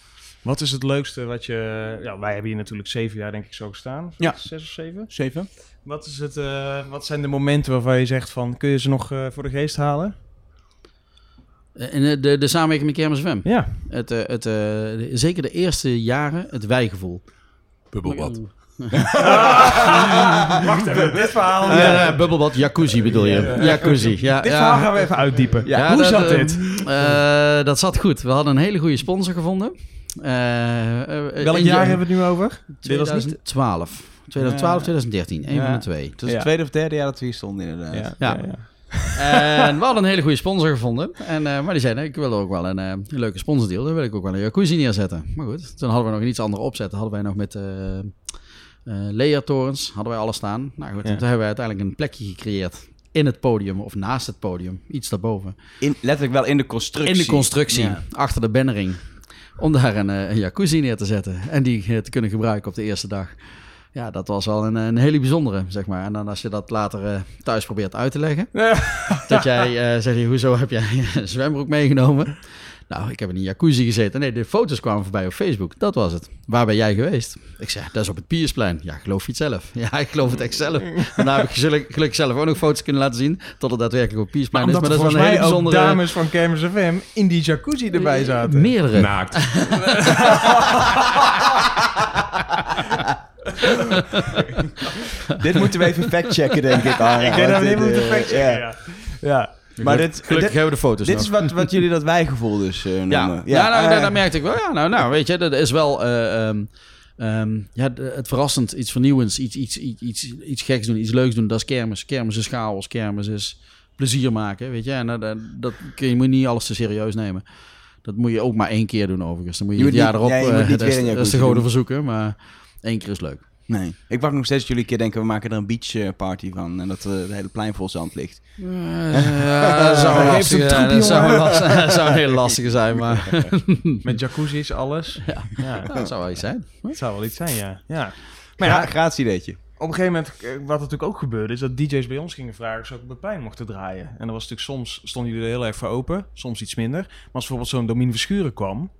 Wat is het leukste wat je... Ja, wij hebben hier natuurlijk zeven jaar denk ik zo gestaan. Ja. Zes of zeven. Zeven? Wat, is het, eh, wat zijn de momenten waarvan je zegt van... Kun je ze nog eh, voor de geest halen? En de, de, de samenwerking met Kermis FM. Ja. Het, eh, het, eh, zeker de eerste jaren, het wijgevoel. Bubbelbad. [laughs] Wacht even, dit verhaal... Ja, ja, bubbelbad, jacuzzi bedoel je. Jacuzzi, ja. Dit ja. verhaal gaan we even uitdiepen. Ja, Hoe dat, zat eh, dit? eh, dat zat goed. We hadden een hele goede sponsor gevonden. Eh, eh, Welk jaar ja- hebben we het nu over? Dit was niet... 2012. 2012, Ja. 2013. Een Ja. van de twee. Het was Ja. het tweede of derde jaar dat we hier stonden inderdaad. Ja, Ja. ja, ja. En we hadden een hele goede sponsor gevonden. En, eh, maar die zeiden, ik wil ook wel een, eh, een leuke sponsordeal. Dan wil ik ook wel een jacuzzi neerzetten. Maar goed, toen hadden we nog een iets andere opzet. Hadden wij nog met eh eh Lea-torens, hadden wij alles staan. Nou goed, Ja. toen hebben wij uiteindelijk een plekje gecreëerd in het podium of naast het podium. Iets daarboven. In, letterlijk wel in de constructie. In de constructie, Ja. achter de bannering. Om daar een, eh, een jacuzzi neer te zetten. En die eh, te kunnen gebruiken op de eerste dag. Ja, dat was wel een, een hele bijzondere, zeg maar. En dan als je dat later thuis probeert uit te leggen. dat jij eh zegt, hoezo heb jij een zwembroek meegenomen? Nou, ik heb in een jacuzzi gezeten. Nee, de foto's kwamen voorbij op Facebook. Dat was het. Waar ben jij geweest? Ik zeg, dat is op het Piersplein. Ja, geloof je het zelf? [laughs] Ja, ik geloof het echt zelf. En daar heb ik geluk- gelukkig zelf ook nog foto's kunnen laten zien. Tot het daadwerkelijk op het Piersplein is. Omdat Maar dat is wel een hele mij ook bijzondere... dames van Kermis FM in die jacuzzi erbij zaten. Meerdere. Naakt. [laughs] [laughs] Dit moeten we even factchecken, denk ik. Ara, Ik denk dat we dit moeten eh, factchecken, ja. ja. ja. Maar dit, Gelukkig dit, hebben we de foto's dit nog. is wat, wat jullie dat wijgevoel dus eh, noemen. Ja, ja, nou, eh, dat, dat merkte ik wel. Ja, nou, nou, weet je, dat is wel eh, ehm, ehm, ja, het verrassend, iets vernieuwends, iets, iets, iets, iets, iets geks doen, iets leuks doen. Dat is kermis. Kermis is chaos, kermis is plezier maken, weet je. En dat, dat, dat kun je, moet niet alles te serieus nemen. Dat moet je ook maar één keer doen overigens. Dan moet je, Je het jaar niet- erop, ja, je eh, niet [laughs] dat, is, dat is goden verzoeken, maar één keer is leuk. Nee. Ik wacht nog steeds dat jullie een keer denken, we maken er een beach eh, party van. En dat eh, het hele plein vol zand ligt. [laughs] Ja, dat zou, een lastige, troep, dat zou, een jongen. last- dat zou een hele lastige zijn, maar [laughs] Met jacuzzi's, alles. Ja. ja. dat zou wel iets zijn. Dat zou wel iets zijn, ja. ja. Maar Ja, ja, gratis ideetje. op een gegeven moment, eh, wat natuurlijk ook gebeurde, is dat DJ's bij ons gingen vragen of ze ook op het plein mochten draaien. En dan was natuurlijk soms, stonden jullie er heel erg voor open, soms iets minder. Maar als bijvoorbeeld zo'n Domien Verschuren kwam,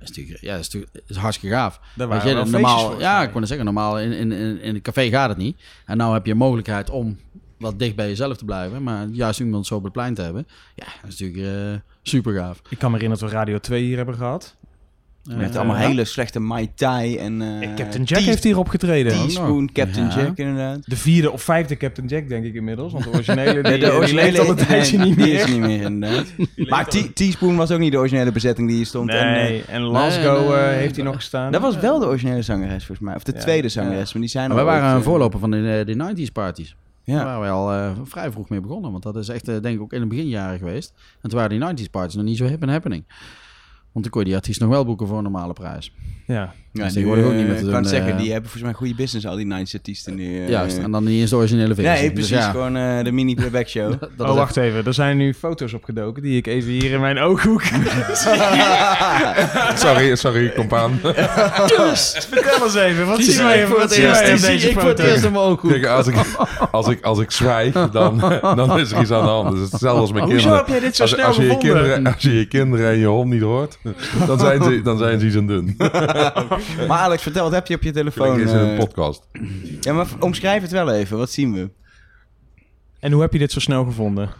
Dat is natuurlijk, ja, dat is natuurlijk dat is hartstikke gaaf. daar Weet waren je, wel normaal, ja, mij. ik kon het zeggen, normaal in, in, in, in een café gaat het niet. En nou heb je een mogelijkheid om wat dicht bij jezelf te blijven. Maar juist iemand zo op het plein te hebben, ja, dat is natuurlijk eh, super gaaf. Ik kan me herinneren dat we Radio 2 hier hebben gehad. Met allemaal hele slechte Mai Tai en... eh, Captain Jack heeft hier opgetreden. Teaspoon, Captain Ja. Jack inderdaad. De vierde of vijfde Captain Jack, denk ik inmiddels. Want de originele, [laughs] die, Nee, die leeft al een [laughs] tijdje nee, niet die meer. is niet meer inderdaad. [laughs] maar Tea- Teaspoon was ook niet de originele bezetting die hier stond. En, eh, Nee, en Lasgo nee, eh, nee. heeft hij nog gestaan. dat was wel de originele zangeres volgens mij. Of de Ja. tweede zangeres, maar die zijn Maar wij waren ooit, een voorloper van de, de 90s parties. Daar Ja. waren wij al eh, vrij vroeg mee begonnen. Want dat is echt, denk ik, ook in de beginjaren geweest. En toen waren die 90s parties nog niet zo hip en happening. Want dan kon die artiest nog wel boeken voor een normale prijs. Ja. Ja, Dus nu, tegenwoordig ook niet meer eh, te Ik kan doen, zeggen, eh. die hebben volgens mij goede business, al die 90s artiesten nu. eh, Juist, en dan niet eens de originele versie. Nee, Dus precies. ja, Gewoon eh, de mini-playback [laughs] show. dat oh, wacht even. Er zijn nu foto's opgedoken die ik even hier in mijn ooghoek... [laughs] sorry, sorry, compaan. [laughs] Vertel eens even, wat Die zien wij ik voor het eerst. in Die deze ik voor het foto? eerst in mijn ooghoek. Kijk, als ik, als ik, als ik zwijg, dan, dan is er iets aan de hand. Dus hetzelfde als mijn Hoezo kinderen. heb jij dit zo als, snel als je, je gevonden? kinderen, als je je kinderen en je hond niet hoort, dan zijn ze, dan zijn ze iets aan het doen. [laughs] maar Alex, vertel, wat heb je op je telefoon? Eens in een eh? podcast. ja, maar omschrijf het wel even. Wat zien we? En hoe heb je dit zo snel gevonden?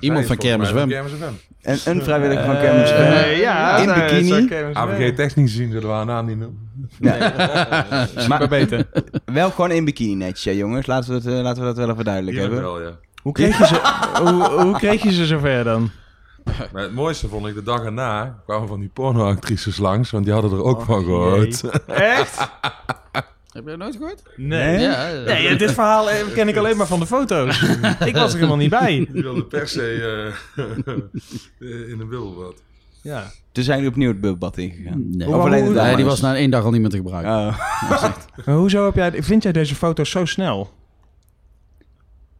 Iemand van Kermis Wem. Een, een vrijwilliger van Kermis. Eh, eh, ja, in nou, bikini. Wem. AVG technisch gezien zullen we haar naam niet noemen. [laughs] Maar beter. Wel gewoon in bikini netjes, jongens. Laten we, het, eh, laten we dat wel even duidelijk Hier hebben. wel, ja. Hoe kreeg je ze, [laughs] hoe, hoe kreeg je ze zover dan? [laughs] Maar het mooiste vond ik de dag erna kwamen van die pornoactrices langs, want die hadden er ook van gehoord. Echt? [laughs] Heb je dat nooit gehoord? Nee. Ja, Nee, dit verhaal eh, [laughs] ken ik alleen maar van de foto's. ik was er helemaal niet bij. Die wilde per se eh, in een wilbad. Ja. Toen zijn jullie opnieuw het bubbad ingegaan. Hoe-? Nee, die was na één dag al niet meer te gebruiken. Oh. Maar hoezo heb jij, vind jij deze foto's zo snel?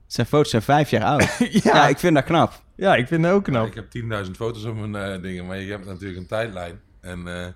Zijn foto's zijn vijf jaar oud. ja. ik vind dat knap. Ja, ik vind het ook knap. Ik heb 10.000 foto's op mijn eh, dingen, maar je hebt natuurlijk een tijdlijn. En eh,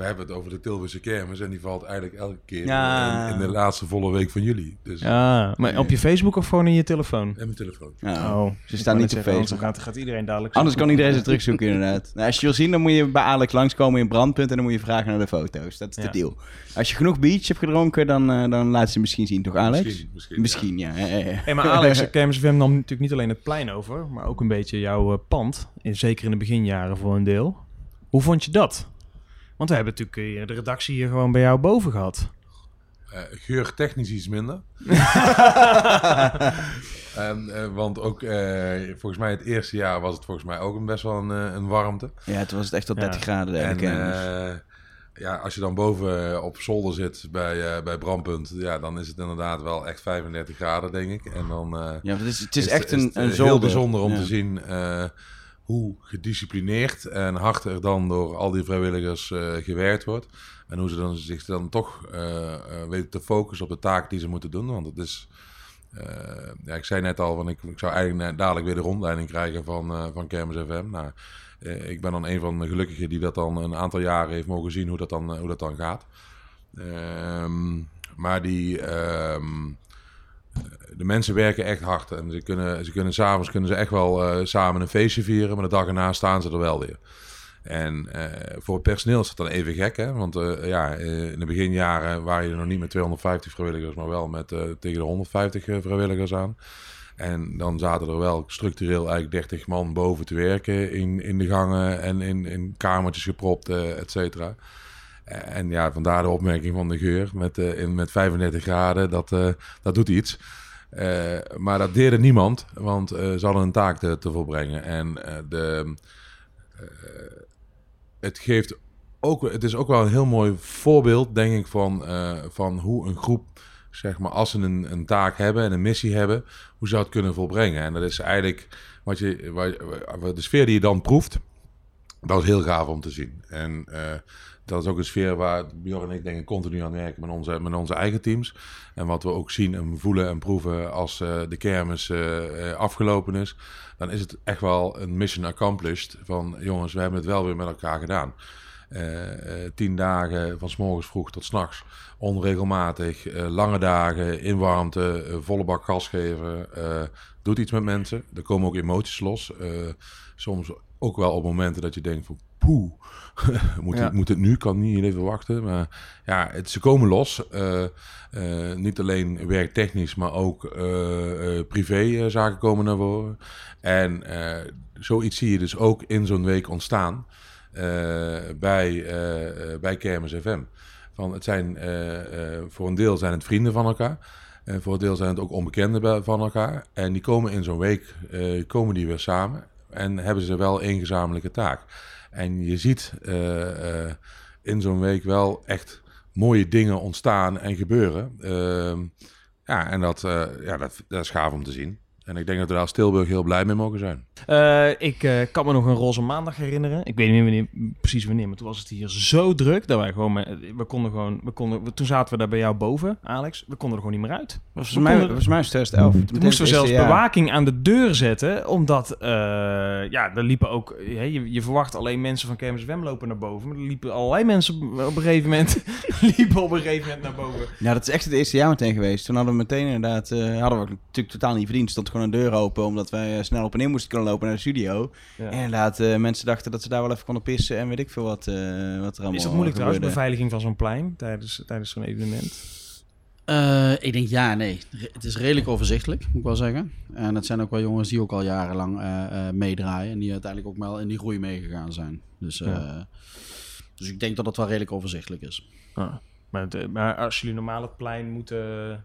we hebben het over de Tilburgse kermis en die valt eigenlijk elke keer Ja. in, in de laatste volle week van juli. Dus Ja, maar op je Facebook of gewoon in je telefoon? en mijn telefoon. Ja. Oh, Ze staan niet op Facebook. Facebook. Gaat, gaat iedereen dadelijk Anders kan iedereen ze terugzoeken inderdaad. Nou, als je wil zien, dan moet je bij Alex langskomen in Brandpunt en dan moet je vragen naar de foto's. Dat is de deal. Als je genoeg beach hebt gedronken, dan, eh, dan laat ze misschien zien, toch Alex? Misschien, misschien, Misschien, ja. ja, ja, ja. Hey, maar Alex, [laughs] Kermis FM nam natuurlijk niet alleen het plein over, maar ook een beetje jouw eh, pand. In, zeker in de beginjaren voor een deel. Hoe vond je dat? Want we hebben natuurlijk eh, de redactie hier gewoon bij jou boven gehad. Eh, geur technisch iets minder. [laughs] [laughs] en, eh, want ook eh, volgens mij het eerste jaar was het volgens mij ook een best wel een, eh, een warmte. Ja, toen was het echt tot Ja. 30 graden de hele En kermis. eh, ja, als je dan boven eh, op zolder zit bij, eh, bij Brandpunt, ja, dan is het inderdaad wel echt 35 graden, denk ik. En dan eh, ja, het is, het is is echt is een, een eh, zolder. heel bijzonder om Ja. te zien eh, hoe gedisciplineerd en hard er dan door al die vrijwilligers eh, gewerkt wordt. En hoe ze dan zich dan toch eh, eh, weten te focussen op de taak die ze moeten doen. Want het is, ja, ik zei net al, van ik, ik zou eigenlijk dadelijk weer de rondleiding krijgen van, van Kermis FM. Nou, ik ben dan een van de gelukkigen die dat dan een aantal jaren heeft mogen zien hoe dat dan, hoe dat dan gaat. Ehm, maar die, ehm, de mensen werken echt hard. En ze kunnen, ze kunnen s'avonds kunnen ze echt wel eh, samen een feestje vieren. Maar de dag erna staan ze er wel weer. En eh, voor het personeel is dat dan even gek. Hè? Want eh, ja, in de beginjaren waren je nog niet met 250 vrijwilligers. Maar wel met tegen de 150 eh, vrijwilligers aan. En dan zaten er wel structureel eigenlijk 30 man boven te werken. In, in de gangen en in, in kamertjes gepropt, et cetera. En ja, vandaar de opmerking van de geur met, eh, in, met 35 graden, dat, eh, dat doet iets. Eh, maar dat deerde niemand, want eh, ze hadden een taak te, volbrengen. En eh, de, eh, het geeft ook, het is ook wel een heel mooi voorbeeld, denk ik, van, eh, van hoe een groep, zeg maar, als ze een, een taak hebben en een missie hebben, hoe ze dat kunnen volbrengen. En dat is eigenlijk wat je, waar- de sfeer die je dan proeft, dat is heel gaaf om te zien. En eh, dat is ook een sfeer waar Bjorn en ik denk continu aan werken met onze, met onze eigen teams. En wat we ook zien en voelen en proeven als eh, de kermis eh, eh, afgelopen is. Dan is het echt wel een mission accomplished. Van jongens, we hebben het wel weer met elkaar gedaan. Tien dagen van s morgens vroeg tot s'nachts. Onregelmatig. eh, lange dagen in warmte. volle bak gas geven. doet iets met mensen. Er komen ook emoties los. Soms ook wel op momenten dat je denkt van poeh. [laughs] moet, Ja. het, moet het nu? Kan niet even wachten. Maar ja, het, ze komen los. Eh, eh, niet alleen werktechnisch, maar ook eh, privézaken komen naar voren. En zoiets zie je dus ook in zo'n week ontstaan bij, bij Kermis FM. Van, het zijn, voor een deel zijn het vrienden van elkaar. En voor een deel zijn het ook onbekenden van elkaar. En die komen in zo'n week komen die weer samen. En hebben ze wel één gezamenlijke taak. En je ziet eh, eh, in zo'n week wel echt mooie dingen ontstaan en gebeuren. Ehm, ja, en dat, eh, ja, dat, dat is gaaf om te zien. En ik denk dat we daar als Tilburg heel blij mee mogen zijn. Eh, ik eh, kan me nog een roze maandag herinneren. Ik weet niet wanneer, precies wanneer, maar toen was het hier zo druk dat wij gewoon, we konden gewoon, we konden, we- toen zaten we daar bij jou boven, Alex. We konden er gewoon niet meer uit. Konden- volgens mij was 2011. Toen moesten we zelfs bewaking aan de deur zetten, omdat eh, ja, er liepen ook, je, je verwacht alleen mensen van Kermis Wem lopen naar boven, maar er liepen allerlei mensen op, een gegeven moment, [laughs] liepen op een gegeven moment naar boven. Ja, dat is echt het eerste jaar meteen geweest. Toen hadden we meteen inderdaad, hadden we natuurlijk totaal niet verdiend. Stond gewoon een deur open, omdat wij snel op en in moesten kunnen lopen naar de studio. Ja. En inderdaad, eh, mensen dachten dat ze daar wel even konden pissen en weet ik veel wat, eh, wat er allemaal Is dat moeilijk trouwens, gebeurde. beveiliging van zo'n plein tijdens, tijdens zo'n evenement? Eh, ik denk ja, nee. Het is redelijk overzichtelijk, moet ik wel zeggen. En het zijn ook wel jongens die ook al jarenlang eh, eh, meedraaien. En die uiteindelijk ook wel in die groei meegegaan zijn. Dus, eh, Ja. dus ik denk dat het wel redelijk overzichtelijk is. Ah, maar, het, maar als jullie normaal het plein moeten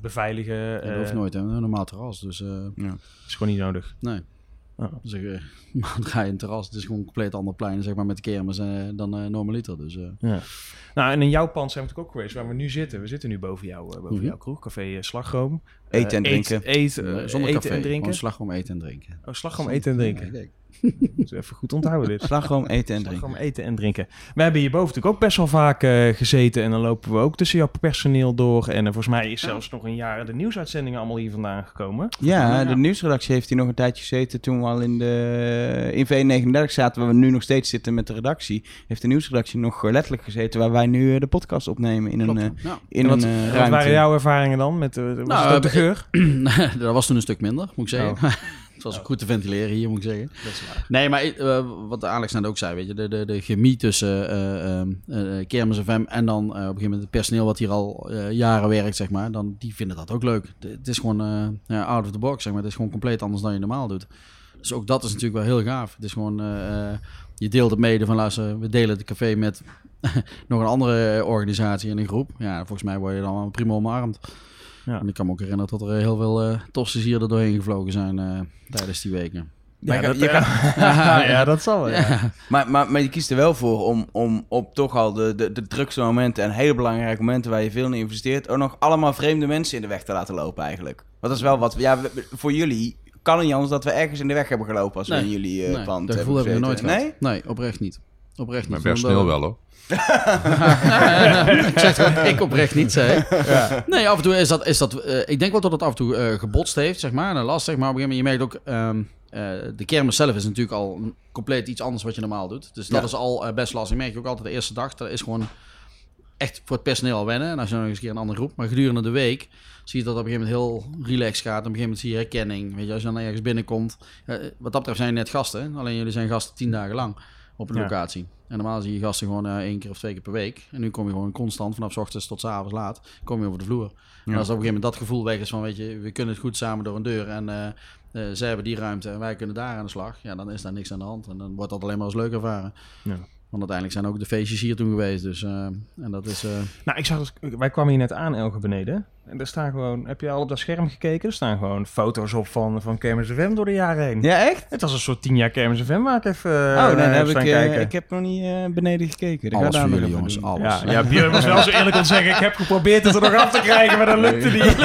beveiligen, Ja, dat eh, hoeft nooit, hè. Een normaal terras. Dus eh, is gewoon niet nodig. nee. Oh. Dus ik, eh, [laughs] maar dan ga je een terras. Het is gewoon een compleet ander plein, zeg maar, met de kermis eh, dan eh normaliter. Dus eh, Ja. Nou, en in jouw pand zijn we natuurlijk ook geweest, waar we nu zitten. We zitten nu boven jou, eh, boven Mhm. jouw kroeg, Café eh, Slagroom. Eten en eh, drinken. Eet, eet, eh, Nee, zonder eten café. en drinken. Gewoon slagroom eten en drinken. Oh, slagroom eten en drinken. Ja, kijk. Moet je even goed onthouden dit. Slagroom, eten en drinken. Slagroom eten en drinken. We hebben hierboven natuurlijk ook best wel vaak eh, gezeten. En dan lopen we ook tussen jouw personeel door. En eh, volgens mij is zelfs nog een jaar de nieuwsuitzendingen allemaal hier vandaan gekomen. Ja, de nieuwsredactie heeft hier nog een tijdje gezeten toen we al in de in V39 zaten, waar we nu nog steeds zitten met de redactie. Heeft de nieuwsredactie nog eh, letterlijk gezeten waar wij nu eh, de podcast opnemen in een, eh, Ja. in wat, een eh, wat ruimte. waren jouw ervaringen dan? Met, eh, was Nou, het ook de eh, geur? [clears throat] dat was toen een stuk minder, moet ik zeggen. [laughs] het was ook goed te ventileren hier, moet ik zeggen. Dat is waar. Nee, maar eh, wat Alex net ook zei, weet je, de, de, de chemie tussen eh, Kermis FM en dan op een gegeven moment het personeel wat hier al jaren werkt, zeg maar, dan die vinden dat ook leuk. De- het is gewoon out of the box, zeg maar. Het is gewoon compleet anders dan je normaal doet. Dus ook dat is natuurlijk wel heel gaaf. Het is gewoon, je deelt het mede van, luister, we delen het café met [laughs] nog een andere organisatie in een groep. Ja, volgens mij word je dan prima omarmd. Ja. En ik kan me ook herinneren dat er heel veel uh, hier er doorheen gevlogen zijn eh, tijdens die weken. Ja, Maar dat, kan- ja, [laughs] ja, dat zal wel. Ja. Maar, maar, maar je kiest er wel voor om, om op toch al de, de, de drukste momenten en hele belangrijke momenten waar je veel in investeert, ook nog allemaal vreemde mensen in de weg te laten lopen eigenlijk. Want dat is wel wat, ja, voor jullie kan het niet anders dat we ergens in de weg hebben gelopen als we Nee. in jullie eh nee, pand dat gevoel hebben we nooit gehad. Nee? oprecht niet. Oprecht niet. personeel Omdat- wel hoor. Ik zeg ik oprecht niet, zei ik. Nee, af en toe is dat... Is dat eh, ik denk wel dat het af en toe eh, gebotst heeft, zeg maar. En lastig, maar op een gegeven moment, je merkt ook... ehm, eh, de kermis zelf is natuurlijk al compleet iets anders wat je normaal doet. Dus dat Ja. is al best lastig. Merk je ook altijd de eerste dag. Dat is gewoon echt voor het personeel al wennen. En als je dan nog eens een keer een andere groep. Maar gedurende de week zie je dat op een gegeven moment heel relaxed gaat. Op een gegeven moment zie je herkenning. Weet je, als je dan ergens binnenkomt. wat dat betreft zijn je net gasten. Alleen jullie zijn gasten tien dagen lang op een Ja. locatie. En normaal zie je gasten gewoon eh, één keer of twee keer per week. En nu kom je gewoon constant vanaf 's ochtends tot 's avonds laat. Kom je over de vloer. En als op een gegeven moment dat gevoel weg is van, weet je, we kunnen het goed samen door een deur. En eh, zij hebben die ruimte en wij kunnen daar aan de slag. Ja, dan is daar niks aan de hand. En dan wordt dat alleen maar als leuk ervaren. Ja. Want uiteindelijk zijn ook de feestjes hier toen geweest. Dus, en dat is... Nou, ik zag dus, wij kwamen hier net aan, Elge beneden. En er staan gewoon, heb je al op dat scherm gekeken? Er staan gewoon foto's op van, van Kermis FM door de jaren heen. Ja, echt? Het was een soort tien jaar Kermis FM waar ik even eh, oh, naar nee, dan heb ik, eh, kijken. ik heb nog niet eh, beneden gekeken. Dat Alles voor jullie, jongens. doen. Alles. Ja, ja, Björn was wel zo eerlijk om te zeggen, ik heb geprobeerd het er nog af te krijgen, maar dat lukte niet. [laughs]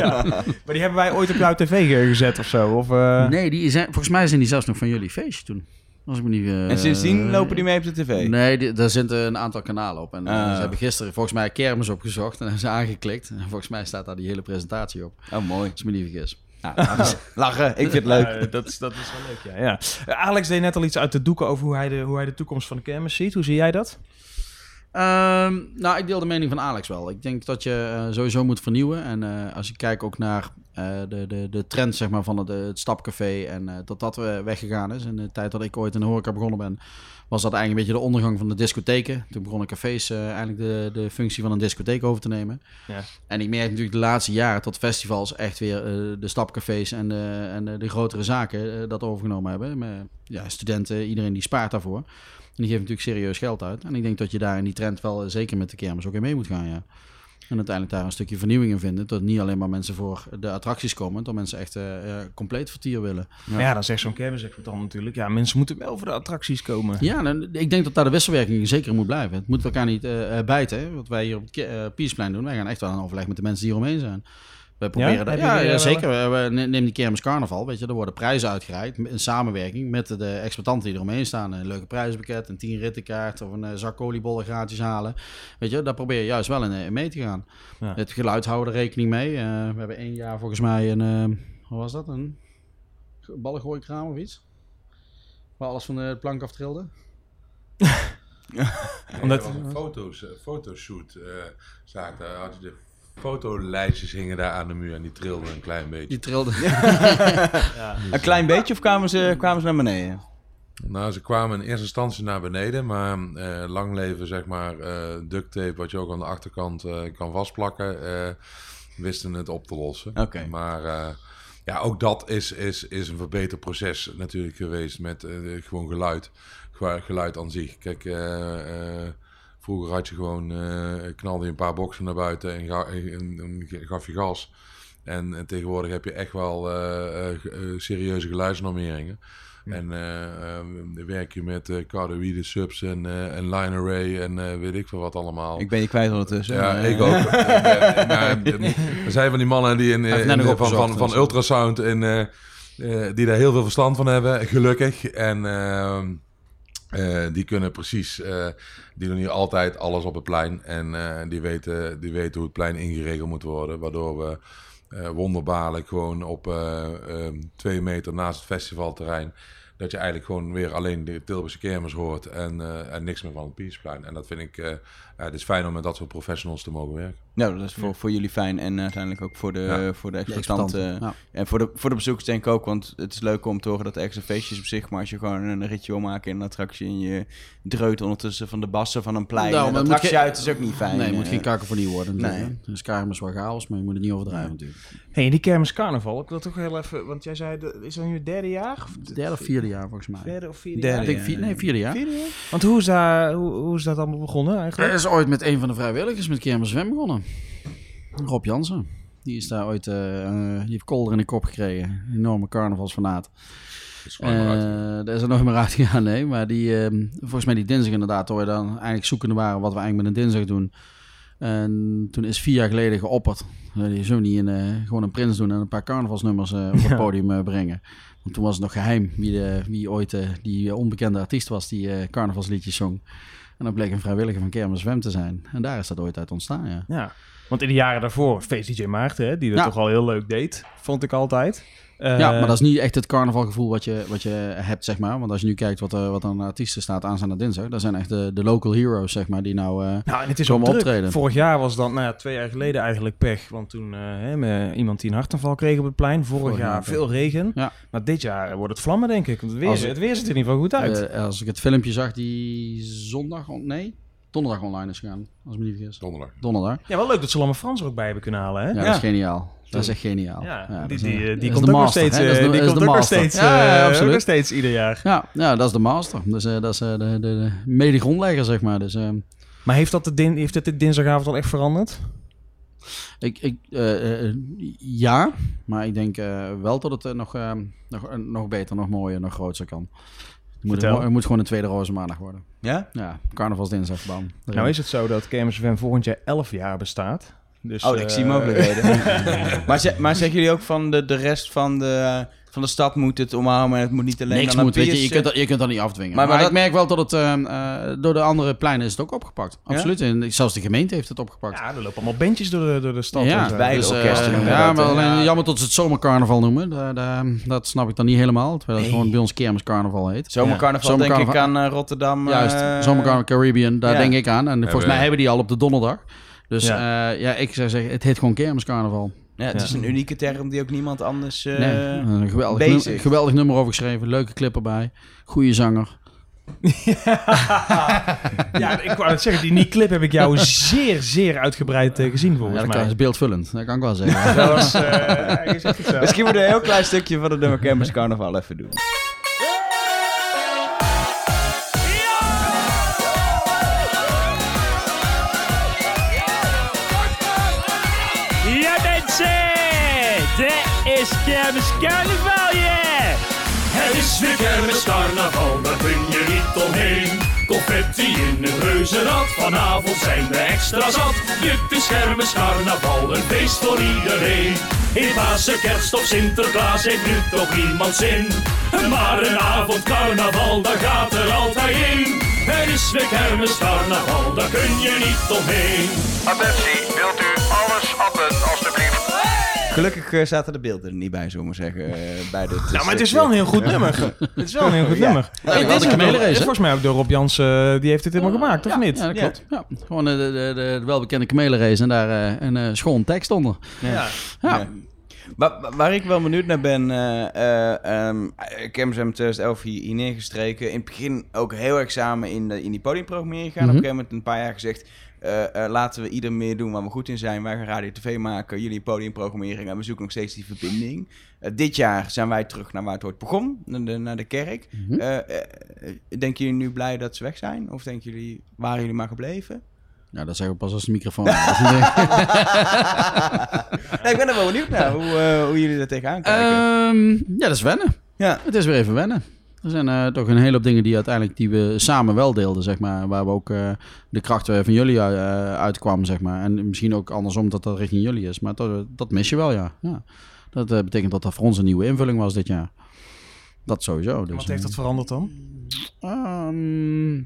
ja. Maar die hebben wij ooit op jouw tv gezet of zo? Of, eh, Nee, die zijn, volgens mij zijn die zelfs nog van jullie feestje toen. Als ik me niet, eh, En sindsdien lopen die mee op de tv? Nee, die, daar zitten een aantal kanalen op. En eh, Ah. ze hebben gisteren volgens mij kermis opgezocht en [laughs] hebben ze aangeklikt. En volgens mij staat daar die hele presentatie op. Oh, mooi. Als ik me niet vergis. Nou, lachen. [laughs] lachen. Ik vind het leuk. Ja, dat, is, dat is wel leuk, ja. ja. Eh, Alex deed net al iets uit de doeken over hoe hij de, hoe hij de toekomst van de kermis ziet. Hoe zie jij dat? Ehm, nou, ik deel de mening van Alex wel. Ik denk dat je eh, sowieso moet vernieuwen. En eh, als je kijkt ook naar eh, de, de, de trend zeg maar, van het, eh, het stapcafé en eh, dat dat eh, weggegaan is. In de tijd dat ik ooit in de horeca begonnen ben, was dat eigenlijk een beetje de ondergang van de discotheken. Toen begonnen cafés eh, eigenlijk de, de functie van een discotheek over te nemen. Ja. En ik merk natuurlijk de laatste jaren tot festivals echt weer eh, de stapcafés en, de, en de, grotere zaken eh, dat overgenomen hebben. Met, ja, studenten, iedereen die spaart daarvoor. En die geeft natuurlijk serieus geld uit. En ik denk dat je daar in die trend wel, eh, zeker met de kermis, ook in mee moet gaan, ja. En uiteindelijk daar een stukje vernieuwing in vinden. Dat niet alleen maar mensen voor de attracties komen, dat mensen echt eh, compleet vertier willen. Maar ja, dan zegt zo'n kermisexploitant natuurlijk... Ja, mensen moeten wel voor de attracties komen. Ja, en ik denk dat daar de wisselwerking zeker moet blijven. Het moet elkaar niet eh, bijten. Hè? Wat wij hier op het Piersplein doen. Wij gaan echt wel in overleg met de mensen die eromheen zijn. We proberen Ja? dat. Ja, eh, zeker. We, we- neem die kermis carnaval. Weet je, er worden prijzen uitgereikt in samenwerking met de exploitanten die eromheen staan. Een leuke prijzenpakket, een 10 rittenkaart of een eh, zak oliebollen gratis halen. Weet je, daar probeer je juist wel in, eh, mee te gaan. Ja. Het geluid houden er rekening mee. Eh, we hebben één jaar volgens mij een, eh, wat was dat? Een ballengooikraam of iets? Waar alles van de plank aftrilde. [laughs] Omdat- Omdat een foto's, fotoshoot eh zaak, daar had je de fotolijstjes hingen daar aan de muur en die trilden een klein beetje. Die trilde. [laughs] Een klein beetje of kwamen ze, kwamen ze naar beneden? Nou, ze kwamen in eerste instantie naar beneden, maar eh, lang leven, zeg maar, eh duct tape, wat je ook aan de achterkant eh, kan vastplakken, eh, wisten het op te lossen. Oké. Maar eh, ja, ook dat is, is, is een verbeterproces natuurlijk geweest met eh, gewoon geluid. Geluid aan zich. Kijk, eh, eh, vroeger had je gewoon, eh, knalde je een paar boksen naar buiten en, ga- en- en gaf je gas. En, en tegenwoordig heb je echt wel eh, eh, serieuze geluidsnormeringen. En werk je met uh, cardioïde subs en, en line array en weet ik veel wat allemaal. Ik ben je kwijt ondertussen. Ja, maar, ik ook. [laughs] Eh, er zijn van die mannen die in, van, van, opgezocht, van dus. ultrasound en die daar heel veel verstand van hebben, gelukkig. En eh, die kunnen precies, eh, die doen hier altijd alles op het plein. En eh, die, weten, die weten hoe het plein ingeregeld moet worden. Waardoor we wonderbaarlijk gewoon op eh, ehm, twee meter naast het festivalterrein. Dat je eigenlijk gewoon weer alleen de Tilburgse kermis hoort en, en niks meer van het Piersplein. En dat vind ik, ja, het is fijn om met dat soort professionals te mogen werken. Nou, dat is voor, voor jullie fijn en uiteindelijk ook voor de, Ja. voor de De exploitanten. ja. En voor de, voor de bezoekers denk ik ook, want het is leuk om te horen dat er extra feestjes op zich, maar als je gewoon een ritje wil maken in een attractie en je dreut ondertussen van de bassen van een plein, Nou, en de maar het moet attractie uit is ook niet fijn. Nee, het moet eh. geen kakofonie worden natuurlijk. nee. Dus kermis wel chaos, maar je moet het niet overdrijven natuurlijk. Hey, en die kermis carnaval, ik wil toch heel even, want jij zei, is dat nu het derde jaar? Of Het derde of vierde jaar volgens mij. Derde of vierde Derde, Ik jaar? denk vier, nee, vierde jaar. Vierde jaar? Want hoe is, dat, hoe, hoe is dat allemaal begonnen eigenlijk? Ooit met een van de vrijwilligers met Kermis Zwem begonnen. Rob Jansen. Die is daar ooit, eh, eh, die heeft kolder in de kop gekregen. Een enorme carnavalsfanaat. Is. Eh daar is er nog maar uitgegaan, nee. Maar die, ehm, volgens mij die dinsdag inderdaad, toen we dan eigenlijk zoekende waren wat we eigenlijk met een dinsdag doen. En toen is vier jaar geleden geopperd. Uh, je zou niet een, eh, gewoon een prins doen en een paar carnavalsnummers op het podium brengen. Want toen was het nog geheim wie, de, wie ooit die onbekende artiest was die eh, carnavalsliedjes zong. En dat bleek een vrijwilliger van Kermis Zwem te zijn. En daar is dat ooit uit ontstaan, ja. Ja, want in de jaren daarvoor, Feest DJ Maarten, hè, die dat Ja. toch al heel leuk deed, vond ik altijd. Eh, ja, maar dat is niet echt het carnavalgevoel wat je, wat je hebt, zeg maar. Want als je nu kijkt wat, er wat aan artiesten staat aanstaande dinsdag, dat zijn echt de, de local heroes, zeg maar, die nou... eh, Nou, en het is Komen optreden. Vorig jaar was dan, nou ja, twee jaar geleden eigenlijk pech. Want toen eh, hè, met iemand die een hartaanval kreeg op het plein. Vorig, Vorig jaar jaar veel regen. Ja. Maar dit jaar wordt het vlammen, denk ik. Want het weer, Als- het weer ziet er in ieder geval goed uit. eh, als ik het filmpje zag die zondag, on- nee, donderdag online is gegaan, als ik me niet vergis. Donderdag. Donderdag. ja, wel leuk dat ze Lamme Frans er ook bij hebben kunnen halen, hè? Ja, Ja, dat is geniaal. Dat is echt geniaal. Ja, die, die, eh, dat die is komt ook nog steeds, hè? Dat is eh, de- die komt ook nog master. steeds, Ja, ja, eh, ook absoluut. nog steeds ieder jaar. Ja, ja, dat is de master. Dus eh, dat is de, de, de mede-grondlegger, zeg maar. Dus Maar heeft, dat de din heeft het de dinsdagavond al echt veranderd? ik, ik, ja, maar ik denk eh, wel dat het nog, eh, nog, nog beter, nog mooier, nog groter kan. Het moet, het moet gewoon een tweede roze maandag worden. Ja? Ja, carnavalsdinsdag, bam. Nou is het zo dat KMSFM volgend jaar 11 jaar bestaat. Dus, Oh, ik eh, zie mogelijkheden. [laughs] maar, ze, maar zeggen jullie ook van de, de rest van de, van de stad moet het omhouden, maar het moet niet alleen Niks aan moet, weet je, je kunt, dat, je kunt dat niet afdwingen. Maar- Maar, maar ik merk wel dat het eh, eh, door de andere pleinen is het ook opgepakt. Absoluut. En zelfs de gemeente heeft het opgepakt. Ja, er lopen allemaal bandjes door de, door de stad. Ja, en zo. beide dus, eh, orkesten noemen ja, dat, maar alleen Ja. jammer dat ze het zomercarnaval noemen. Da- da- dat snap ik dan niet helemaal. Terwijl het Nee. gewoon bij ons kermiscarnaval heet. Zomercarnaval Ja. denk ik Zomercarnaval. aan eh, Rotterdam. Juist, eh, zomercarnaval Caribbean, daar ja. denk ik aan. En volgens mij hebben die al op de donderdag. Dus Ja. ja, ja ik zou zeggen, het heet gewoon kermiscarnaval. Ja, het is een unieke term die ook niemand anders... eh, nee, een geweldig, bezig. nummer, geweldig nummer over geschreven. Leuke clip erbij. Goede zanger. ja, [laughs] ik wou het zeggen, die Nick clip heb ik jou zeer, zeer uitgebreid eh, gezien Ja, volgens dat mij. kan, is beeldvullend. Dat kan ik wel zeggen. [laughs] Dat was eh, zo. Misschien moeten we een heel klein stukje van het nummer Campus Carnaval even doen. Is kermis carnaval, yeah! Het is weer kermis carnaval, daar kun je niet omheen. Confetti in een reuzenrad, vanavond zijn we extra zat. Het is kermis carnaval, een feest voor iedereen. In Pasen, kerst of Sinterklaas heeft nu toch niemand zin. Maar een avond carnaval, daar gaat er altijd in. Het is weer kermis carnaval, daar kun je niet omheen. Attentie, wilt u alles appen, alstublieft? Gelukkig eh, zaten de beelden er niet bij, zullen we zeggen. eh, bij dit, Nou, maar het is wel een heel goed nummer. [laughs] Het is wel een heel goed Ja. nummer. Ja, Hey, wel dit de is? Volgens mij ook door Rob Jansen, eh, die heeft dit helemaal gemaakt, of ja, niet? Ja, dat klopt. Ja. Gewoon de, de, de, de welbekende kamelenrace en daar eh, een eh, schoon tekst onder. Ja. Ja. Ja. Waar, waar ik wel benieuwd naar ben, eh eh um, Campus M 2011 hier, hier neergestreken. In het begin ook heel erg samen in, de, in die podiumprogrammering gaan. Mhm. Op een gegeven moment een paar jaar gezegd, eh, eh, laten we ieder meer doen waar we goed in zijn. Wij gaan radio tv maken, jullie podiumprogrammering en we zoeken nog steeds die verbinding. Eh, dit jaar zijn wij terug naar waar het ooit begon, naar de, naar de kerk. Eh, eh, denken jullie nu blij dat ze weg zijn? Of denken jullie, waren jullie maar gebleven? Ja, dat zeggen we pas als de microfoon. [laughs] Nee. Ik ben er wel benieuwd naar hoe, hoe jullie er tegenaan kijken. Ehm, ja, dat is wennen. ja. Het is weer even wennen. Er zijn eh, toch een hele hoop dingen die uiteindelijk die we samen wel deelden, zeg maar. Waar we ook eh, de kracht weer van jullie eh, uitkwam, zeg maar. En misschien ook andersom dat dat richting jullie is. Maar dat, dat mis je wel, ja. ja. Dat betekent dat dat voor ons een nieuwe invulling was dit jaar. Dat sowieso. Dus, Wat heeft dat veranderd dan? Ehm,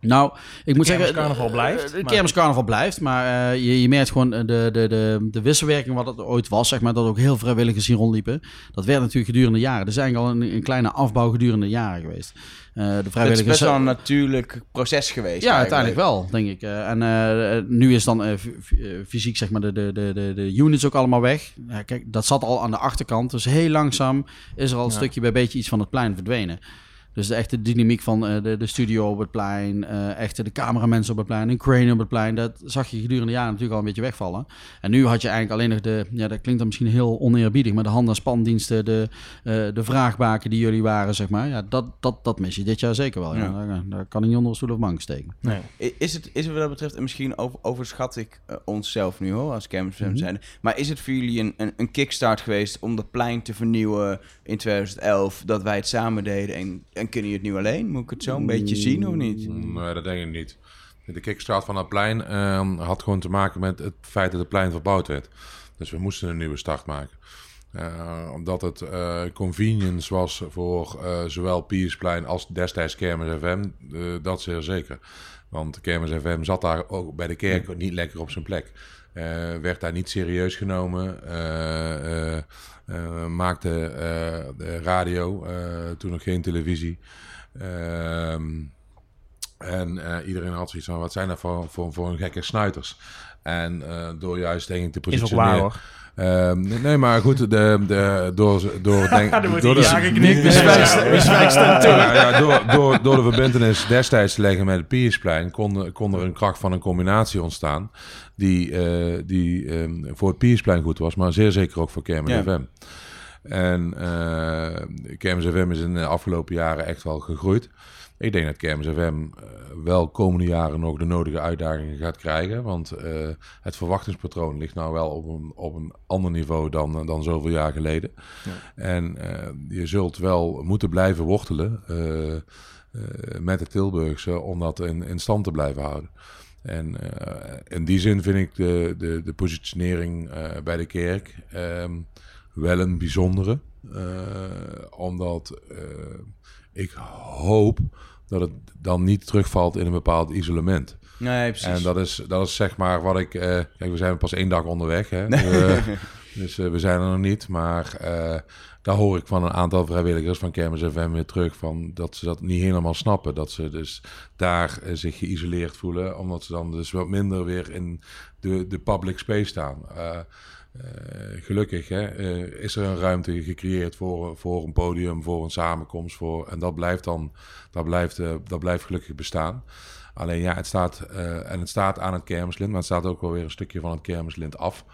nou, ik moet zeggen... kermiscarnaval eh, blijft, De maar- kermiscarnaval blijft, maar eh, je, je merkt gewoon eh, de, de, de, de wisselwerking wat het ooit was, zeg maar, dat ook heel vrijwilligers hier rondliepen. Dat werd natuurlijk gedurende jaren. Er is eigenlijk al een, een kleine afbouw gedurende jaren geweest. Eh, de Het is vrijwilligers... best wel een natuurlijk proces geweest. Ja, uiteindelijk wel, denk ik. En eh, nu is dan fysiek zeg maar de, de, de, de, units ook allemaal weg. Kijk, dat zat al aan de achterkant. Dus heel langzaam is er al een Ja. stukje bij beetje iets van het plein verdwenen. Dus de echte dynamiek van eh, de, de studio op het plein, eh echte de cameramensen op het plein, een crane op het plein, dat zag je gedurende de jaren natuurlijk al een beetje wegvallen. En nu had je eigenlijk alleen nog de, ja dat klinkt dan misschien heel oneerbiedig, maar de hand- en spandiensten, de, eh, de vraagbaken die jullie waren, zeg maar. Ja, dat, dat, dat mis je dit jaar zeker wel. Ja. Ja. Daar, daar kan ik niet onder een stoel of bank steken. Nee. Is het, is het wat dat betreft, en misschien over, overschat ik onszelf nu hoor, als kermisfan Mhm. zijn. Maar is het voor jullie een, een, een kickstart geweest om dat plein te vernieuwen in 2011, dat wij het samen deden en, en kunnen je het nu alleen? Moet ik het zo een beetje zien of niet? Nee, dat denk ik niet. De kickstart van het plein ehm, had gewoon te maken met het feit dat het plein verbouwd werd. Dus we moesten een nieuwe start maken. Eh, omdat het eh, convenience was voor eh, zowel Piersplein als destijds Kermis FM, dat zeer zeker. Want Kermis FM zat daar ook bij de kerk niet lekker op zijn plek. Eh, werd daar niet serieus genomen. eh, maakte de radio, toen nog geen televisie. Ehm, en iedereen had zoiets van, wat zijn dat voor, voor, voor een gekke snuiters? En door juist denk ik te Is ook positioneren... waar hoor. Ehm, nee, maar goed, de, de, door, door, [laughs] denk, door de, door, door, de verbindenis destijds te leggen met het Piersplein kon, kon er een kracht van een combinatie ontstaan die, eh, die ehm, voor het Piersplein goed was, maar zeer zeker ook voor Kermis Ja. FM. En eh Kermis FM is in de afgelopen jaren echt wel gegroeid. Ik denk dat Kermis FM eh, wel komende jaren nog de nodige uitdagingen gaat krijgen. Want eh, het verwachtingspatroon ligt nou wel op een, op een ander niveau dan, dan zoveel jaar geleden. En eh, je zult wel moeten blijven wortelen eh, eh, met de Tilburgse om dat in, in stand te blijven houden. En eh, in die zin vind ik de, de, de positionering eh, bij de kerk ehm, wel een bijzondere. eh, omdat eh, ik hoop dat het dan niet terugvalt in een bepaald isolement. Nee, precies. En dat is, dat is zeg maar wat ik... eh, kijk, we zijn pas één dag onderweg. Hè? [laughs] Eh, dus we zijn er nog niet. Maar daar hoor ik van een aantal vrijwilligers van Kermis FM weer terug... Van dat ze dat niet helemaal snappen. Dat ze dus daar zich geïsoleerd voelen. Omdat ze dan dus wat minder weer in de, de public space staan. Eh, gelukkig hè, eh, is er een ruimte gecreëerd voor, voor een podium, voor een samenkomst. Voor, en dat blijft dan dat blijft, eh, dat blijft gelukkig bestaan. Alleen ja, het staat, en het staat aan het kermislint, maar het staat ook wel weer een stukje van het kermislint af.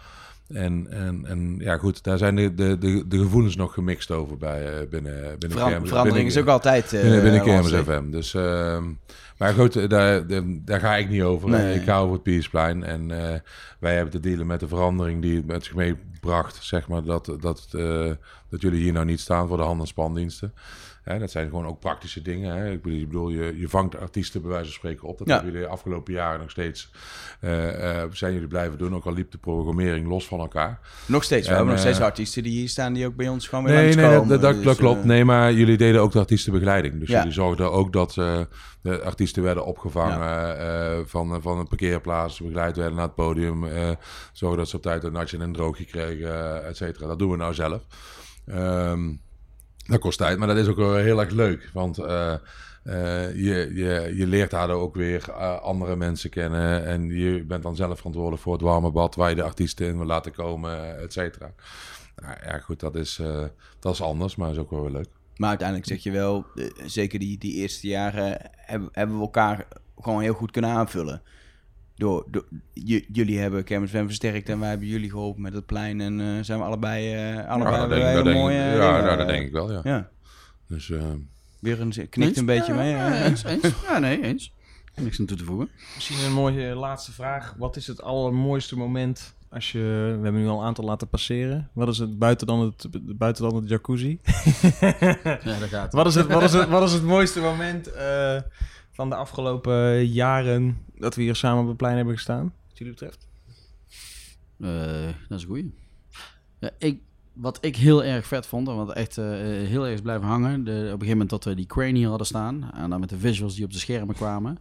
En, en, en ja, goed, daar zijn de, de, de, de gevoelens nog gemixt over bij, binnen, binnen Veran- Kermis. verandering binnen- is ook altijd, binnen, binnen Kermis. FM. Dus, ehm, maar goed, eh, daar, daar ga ik niet over. Nee. Ik ga over het Piersplein. En eh, wij hebben te dealen met de verandering die het met zich meebracht. Zeg maar dat, dat, eh, dat jullie hier nou niet staan voor de hand- en spandiensten. Hè, dat zijn gewoon ook praktische dingen. Hè. Ik bedoel, je, je vangt artiesten bij wijze van spreken op. Dat Ja. hebben jullie de afgelopen jaren nog steeds eh, zijn jullie blijven doen. Ook al liep de programmering los van elkaar. Nog steeds. We En, hebben nog steeds eh, artiesten die hier staan die ook bij ons gewoon weer Nee, nee, langskomen. dat, dat, dat Dus, klopt. Nee, maar jullie deden ook de artiestenbegeleiding. Dus Ja. jullie zorgden ook dat de artiesten werden opgevangen van, van een parkeerplaats, begeleid werden naar het podium. zorgen dat ze op tijd een natje en een droogje kregen, et cetera. Dat doen we nou zelf. Ehm, dat kost tijd, maar dat is ook wel heel erg leuk. Want eh, eh, je, je, je leert daardoor ook weer eh, andere mensen kennen. En je bent dan zelf verantwoordelijk voor het warme bad waar je de artiesten in wil laten komen, et cetera. Nou ja, goed, dat is, dat is anders, maar is ook wel weer leuk. Maar uiteindelijk zeg je wel, zeker die, die eerste jaren hebben, hebben we elkaar gewoon heel goed kunnen aanvullen. Door, door, j- jullie hebben Kermis Van versterkt en wij hebben jullie geholpen met het plein. En eh, zijn we allebei, eh allebei Ja, dat denk, dat mooie... ik- dingen, ja, nou, dat eh, denk ik wel, ja. Ja. Dus, eh, Weer een, knikt Eens? een beetje Ja, mee. ja, eens, eens. Ja, nee, eens. Niks aan toe te voegen. Misschien een mooie laatste vraag. Wat is het allermooiste moment als je... We hebben nu al een aantal laten passeren. Wat is het buiten dan het, buiten dan het jacuzzi? Ja, daar gaat [laughs] het. wat, is het, wat, is het, wat is het mooiste moment eh, van de afgelopen jaren dat we hier samen op het plein hebben gestaan? Wat jullie betreft? Eh, dat is goeie. Ja, ik, wat ik heel erg vet vond en wat echt eh, heel erg blijven hangen. De, op een gegeven moment dat we die crane hier hadden staan. En dan met de visuals die op de schermen kwamen.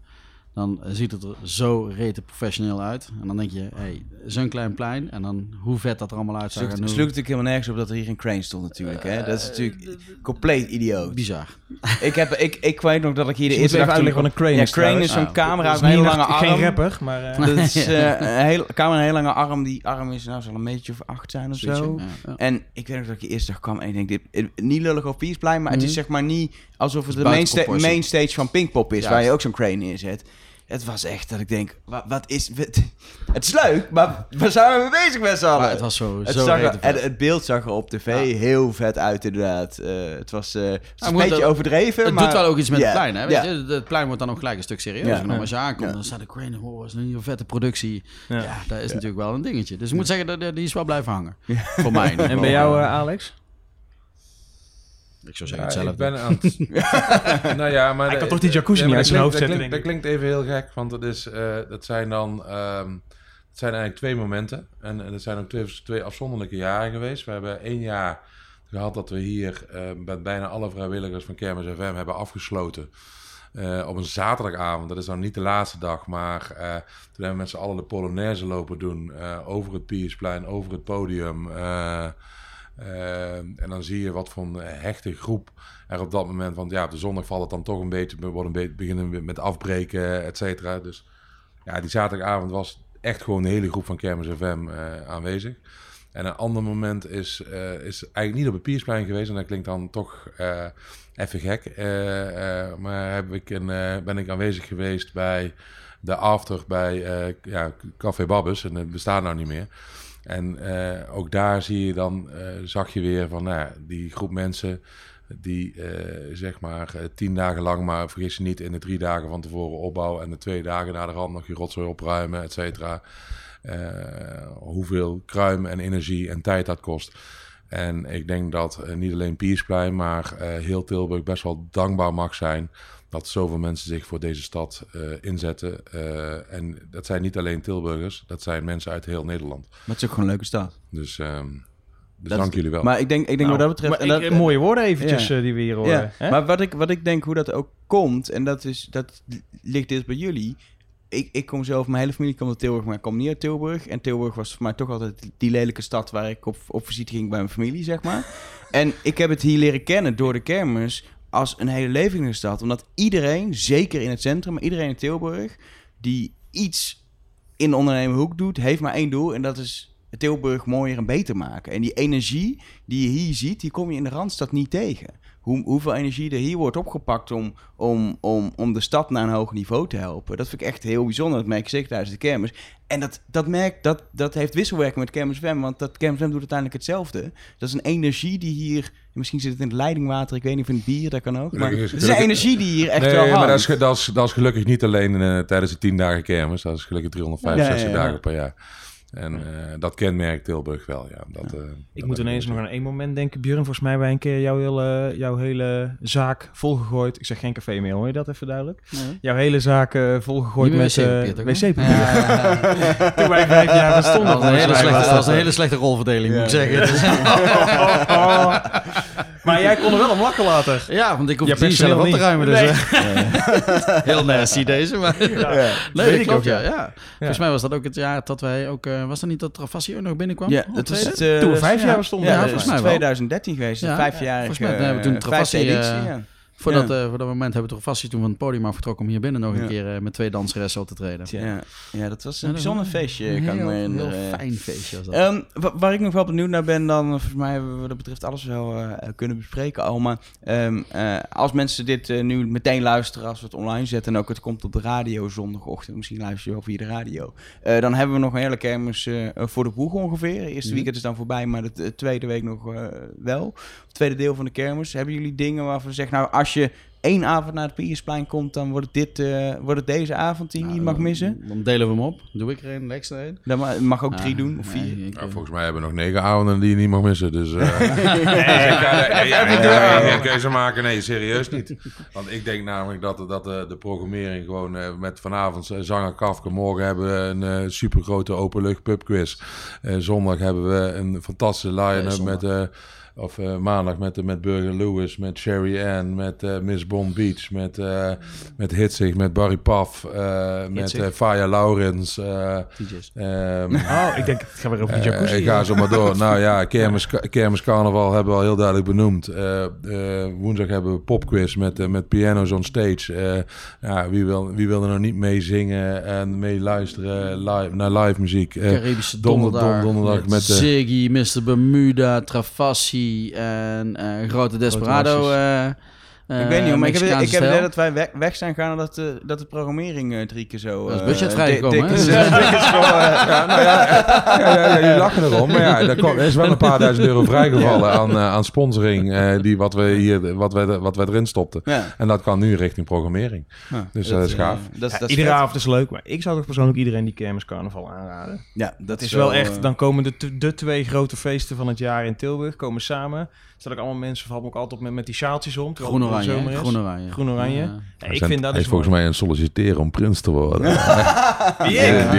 Dan eh, ziet het er zo rete professioneel uit. En dan denk je, hey, zo'n klein plein. En dan hoe vet dat er allemaal sloeg, en het sloeg natuurlijk helemaal nergens op dat er hier een crane stond natuurlijk. Hè? Dat is natuurlijk compleet idioot. Bizar. Ik, heb, ik, ik weet nog dat ik hier de eerste dag... uitleggen wat een crane ja, is crane trouwens. is zo'n camera met een hele lange arm. Geen rapper, maar... eh, Dat is [laughs] eh, een hele, camera met een hele lange arm. Die arm is nou zal een meter of acht zijn of zo. ja, ja. En ik weet nog dat ik de eerste dag kwam en ik denk, dit, eh, niet lullig op Peaceplein, maar het is Mhm. zeg maar niet alsof het de buiten main, sta- proportie. main stage van Pinkpop is, waar je ook zo'n crane neerzet. Het was echt dat ik denk, wat, wat is... Wat, [laughs] het is leuk, maar waar zijn we mee bezig met z'n allen? Maar het was zo, Het, zo zag er- en het beeld zag er op tv Ja. heel vet uit, inderdaad. Eh, het was, eh, het Ja, een beetje dat- overdreven, Het maar... doet wel ook iets met het plein, hè? Weet ja. je? Het plein wordt dan ook gelijk een stuk serieus Ja. genomen. Als je aankomt, Ja. dan staat de crane, is een vette productie. Ja, Ja. dat is natuurlijk wel een dingetje. Dus ik moet zeggen, dat- die is wel blijven hangen. Voor mij. En bij jou, eh, Alex? Ik zou Ja, zeggen ik hetzelfde. ben aan het... [laughs] nou ja, maar... Hij kan toch die jacuzzi niet maar uit zijn dat hoofd zetten, Dat klinkt, dat klinkt even heel gek, want het is, eh, dat zijn dan... ehm, het zijn eigenlijk twee momenten. En, en het zijn ook twee, twee afzonderlijke jaren geweest. We hebben één jaar gehad dat we hier eh, met bijna alle vrijwilligers van Kermis FM hebben afgesloten. Eh, op een zaterdagavond, dat is dan niet de laatste dag, maar eh, toen hebben we met z'n allen de Polonaise lopen doen. eh, over het Piersplein, over het podium. Eh, eh, en dan zie je wat voor een hechte groep er op dat moment. Want ja, op de zondag valt het dan toch een beetje, we worden een beginnen met afbreken, et cetera. Dus ja, die zaterdagavond was echt gewoon de hele groep van Kermis FM eh, aanwezig. En een ander moment is, eh, is eigenlijk niet op het Piersplein geweest. En dat klinkt dan toch eh, even gek. Maar heb ik een, ben ik aanwezig geweest bij de after bij ja, Café Babbes. En dat bestaat nou niet meer. En eh, ook daar zie je dan, eh, zag je weer van nou, die groep mensen die eh, zeg maar tien dagen lang, maar vergis je niet, in de drie dagen van tevoren opbouwen en de twee dagen na de rand nog je rotzooi opruimen, et cetera. Hoeveel kruim en energie en tijd dat kost. En ik denk dat niet alleen Piersplein, maar heel Tilburg best wel dankbaar mag zijn dat zoveel mensen zich voor deze stad eh, inzetten. Eh, en dat zijn niet alleen Tilburgers, dat zijn mensen uit heel Nederland. Maar het is ook gewoon een leuke stad. Dus, ehm, dus Dat dank is- jullie wel. Maar ik denk, ik denk wat dat betreft... Maar en dat- ik- eh, mooie woorden eventjes Ja. die we hier horen. Ja, maar wat ik, wat ik denk hoe dat ook komt, en dat, is, dat ligt dus bij jullie. Ik, ik kom zelf, mijn hele familie komt uit Tilburg, maar ik kom niet uit Tilburg. En Tilburg was voor mij toch altijd die lelijke stad waar ik op, op visite ging bij mijn familie, zeg maar. [laughs] en ik heb het hier leren kennen door de kermis als een hele levendige stad. Omdat iedereen, zeker in het centrum, maar iedereen in Tilburg, die iets in de ondernemerhoek doet, heeft maar één doel. En dat is Tilburg mooier en beter maken. En die energie die je hier ziet, die kom je in de Randstad niet tegen. Hoe, hoeveel energie er hier wordt opgepakt om, om, om, om de stad naar een hoger niveau te helpen. Dat vind ik echt heel bijzonder. Dat merk ik zeker tijdens de kermis. En dat, dat, merk, dat, dat heeft wisselwerking met Kermis FM. Want dat Kermis FM doet uiteindelijk hetzelfde. Dat is een energie die hier... Misschien zit het in het leidingwater, ik weet niet of in het bier, dat kan ook. Maar het is een energie die hier echt nee, wel hangt. maar dat is, dat, is, dat is gelukkig niet alleen eh, tijdens de 10 dagen kermis. Dat is gelukkig 365 Ja, ja, ja. dagen per jaar. En eh, dat kenmerkt Tilburg wel, ja. Dat, eh, Ik moet ineens nog aan één moment denken. Björn, volgens mij bij een keer jouw hele, jouw hele zaak volgegooid. Ik zeg geen café meer, hoor je dat even duidelijk? Nee. Jouw hele zaak eh, volgegooid met eh, wc-papier. Ja. [laughs] Toen wij vijf jaar bestonden. Dat was een hele slechte, was dat was een hele slechte rolverdeling, moet ik zeggen. Dus- [laughs] [laughs] Maar jij kon er wel om lachen later. ja, want ik hoef Ja, het niet personeel zelf op te ruimen. Dus, Nee. eh, [laughs] [laughs] heel nasty deze, maar... Ja. Nee, weet dat ik klopt, ook, ja. ja. ja. Volgens mij was dat ook het jaar dat wij ook... eh, was dat niet dat Travassi ook nog binnenkwam? Ja, dat was tweede? het... eh, Toen we vijf ja. jaar bestonden. Ja, Ja, dat volgens is mij wel. 2013 geweest. Ja, vijfjarig. volgens mij hebben we toen vijfde Eh, ja. Voor, dat, Ja. eh, voor dat moment hebben we Travassi toen van het podium afgetrokken om hier binnen nog een Ja. keer eh, met twee danseressen op te treden. Ja. ja, dat was een bijzonder feestje, een kan ik heel, me heel fijn feestje was dat. Ehm, wa- waar ik nog wel benieuwd naar ben, dan volgens mij hebben we wat dat betreft alles wel eh, kunnen bespreken al. Maar ehm, eh, als mensen dit eh, nu meteen luisteren, als we het online zetten en ook het komt op de radio zondagochtend, misschien luister je wel via de radio, eh, dan hebben we nog een hele kermis eh, voor de boeg ongeveer. Eerste weekend is dan voorbij, maar de, de tweede week nog eh, wel. Het tweede deel van de kermis. Hebben jullie dingen waarvan we zeggen, nou als als je één avond naar het Piersplein komt, dan wordt het, dit, eh, wordt het deze avond die je niet mag missen. Dan delen we hem op. Doe ik er een, Lex er een. Dan ma- mag ook drie Ah, doen, of nee, vier. Ja, eh, volgens mij hebben we nog negen avonden die je niet mag missen. Dus eh keuze maken. Nee, serieus niet. Want ik denk namelijk dat, dat de, de programmering gewoon eh, met vanavond eh, zanger Kafka. Morgen hebben we een eh supergrote openlucht pubquiz. Eh zondag hebben we een fantastische line-up met... of eh, maandag met, met Burger Lewis, met Sherry Ann, met eh, Miss Bond Beach, met, eh met Hitzig, met Barry Paf, eh, met eh Faya Laurens. eh, DJ's. ehm, [laughs] Oh, ik denk, gaat weer over de jacuzzi. ik ga zo maar door. [laughs] nou ja, kermis, kermis carnaval hebben we al heel duidelijk benoemd. Eh, eh, woensdag hebben we popquiz met, met piano's on stage. Eh, ja, wie, wil, wie wil er nou niet mee zingen en mee luisteren live, naar live muziek? Caribische donder- donderdag, don- donderdag met, met de- Ziggy, Mr. Bermuda, Travassi en eh, Grote Desperado. Eh, ik eh, weet niet, maar ik heb, ik heb idee dat wij weg, weg zijn gaan dat, de dat de programmering eh, drie keer zo... Dat is eh, budget vrijgekomen, hè? [laughs] eh, eh, [laughs] ja, nou ja, ja, ja, ja, jullie lachen erom. Maar ja, [laughs] er, komt- er is wel een paar duizend euro vrijgevallen aan, eh, aan sponsoring. eh, die wat we hier, wat wij, wat wij erin stopten. ja. En dat kan nu richting programmering. Dus dat is eh, gaaf. iedere avond is leuk, maar ik zou toch persoonlijk iedereen die kermis carnaval aanraden. Ja, dat is wel eh, echt, dan komen de, de twee grote feesten van het jaar in Tilburg komen samen. Er staan ook allemaal mensen, valt me ook altijd op met, met die sjaaltjes om. terwijl Groen het de oranje. zomer is. Groen oranje. Groen oranje. Ja. Ja, ik vind dat hij is volgens mij aan het solliciteren om prins te worden. [laughs] [laughs] Wie ik? [laughs]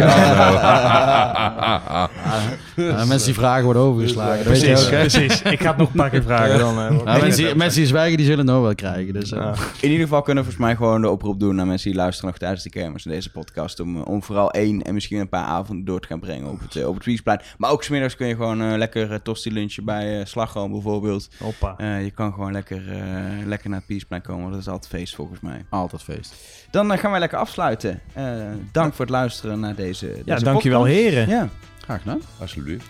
Ja, mensen die vragen worden overgeslagen. weet je Precies, precies. Ik ga het nog een paar keer vragen. Dan, eh, mensen, die, mensen die zwijgen, die zullen het nog wel krijgen. Dus, eh, Ja. In ieder geval kunnen we volgens mij gewoon de oproep doen naar mensen die luisteren nog tijdens de kermis in deze podcast. Om, eh, om vooral één en misschien een paar avonden door te gaan brengen op het, eh, op het Wiesplein. Maar ook smiddags kun je gewoon eh, lekker eh, tosti lunchen bij eh Slagroom bijvoorbeeld. Hoppa. Eh, je kan gewoon lekker, eh, lekker naar het Wiesplein komen, want dat is altijd feest volgens mij. Altijd feest. Dan eh, gaan wij lekker afsluiten. Eh, dank voor het luisteren naar deze, deze Ja, dankjewel podcast. heren. Ja. Graag gedaan. Alsjeblieft.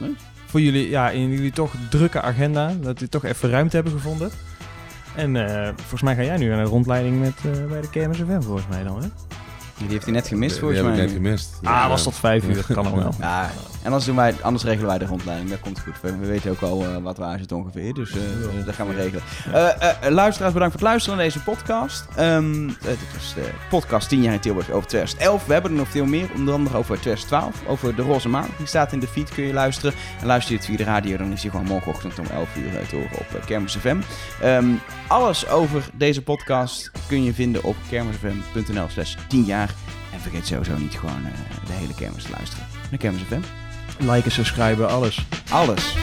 Voor jullie, ja, in jullie toch drukke agenda. Dat jullie toch even ruimte hebben gevonden. En eh, volgens mij ga jij nu aan een rondleiding met, eh, bij de Kermis FM volgens mij dan, hè? Die heeft hij net gemist Die volgens heb mij. ik net gemist. Ah, was tot vijf uur. Dat kan nog wel. [laughs] Ja, en anders, doen wij, anders regelen wij de rondleiding. Dat komt goed. We, we weten ook al eh, wat waar zit ongeveer. Dus eh, dat gaan we regelen. Eh, luisteraars, bedankt voor het luisteren naar deze podcast. Ehm, eh, dit was de podcast 10 jaar in Tilburg over 2011. We hebben er nog veel meer. Onder andere over 2012. Over de Roze Maan. Die staat in de feed, kun je luisteren. En luister je het via de radio, dan is die gewoon morgenochtend om 11 uur te horen op Kermis FM. Ehm, alles over deze podcast kun je vinden op kermisfm.nl slash 10 jaar vergeet sowieso niet gewoon eh, de hele kermis te luisteren. De Kermis FM. Liken, subscriben, alles. Alles.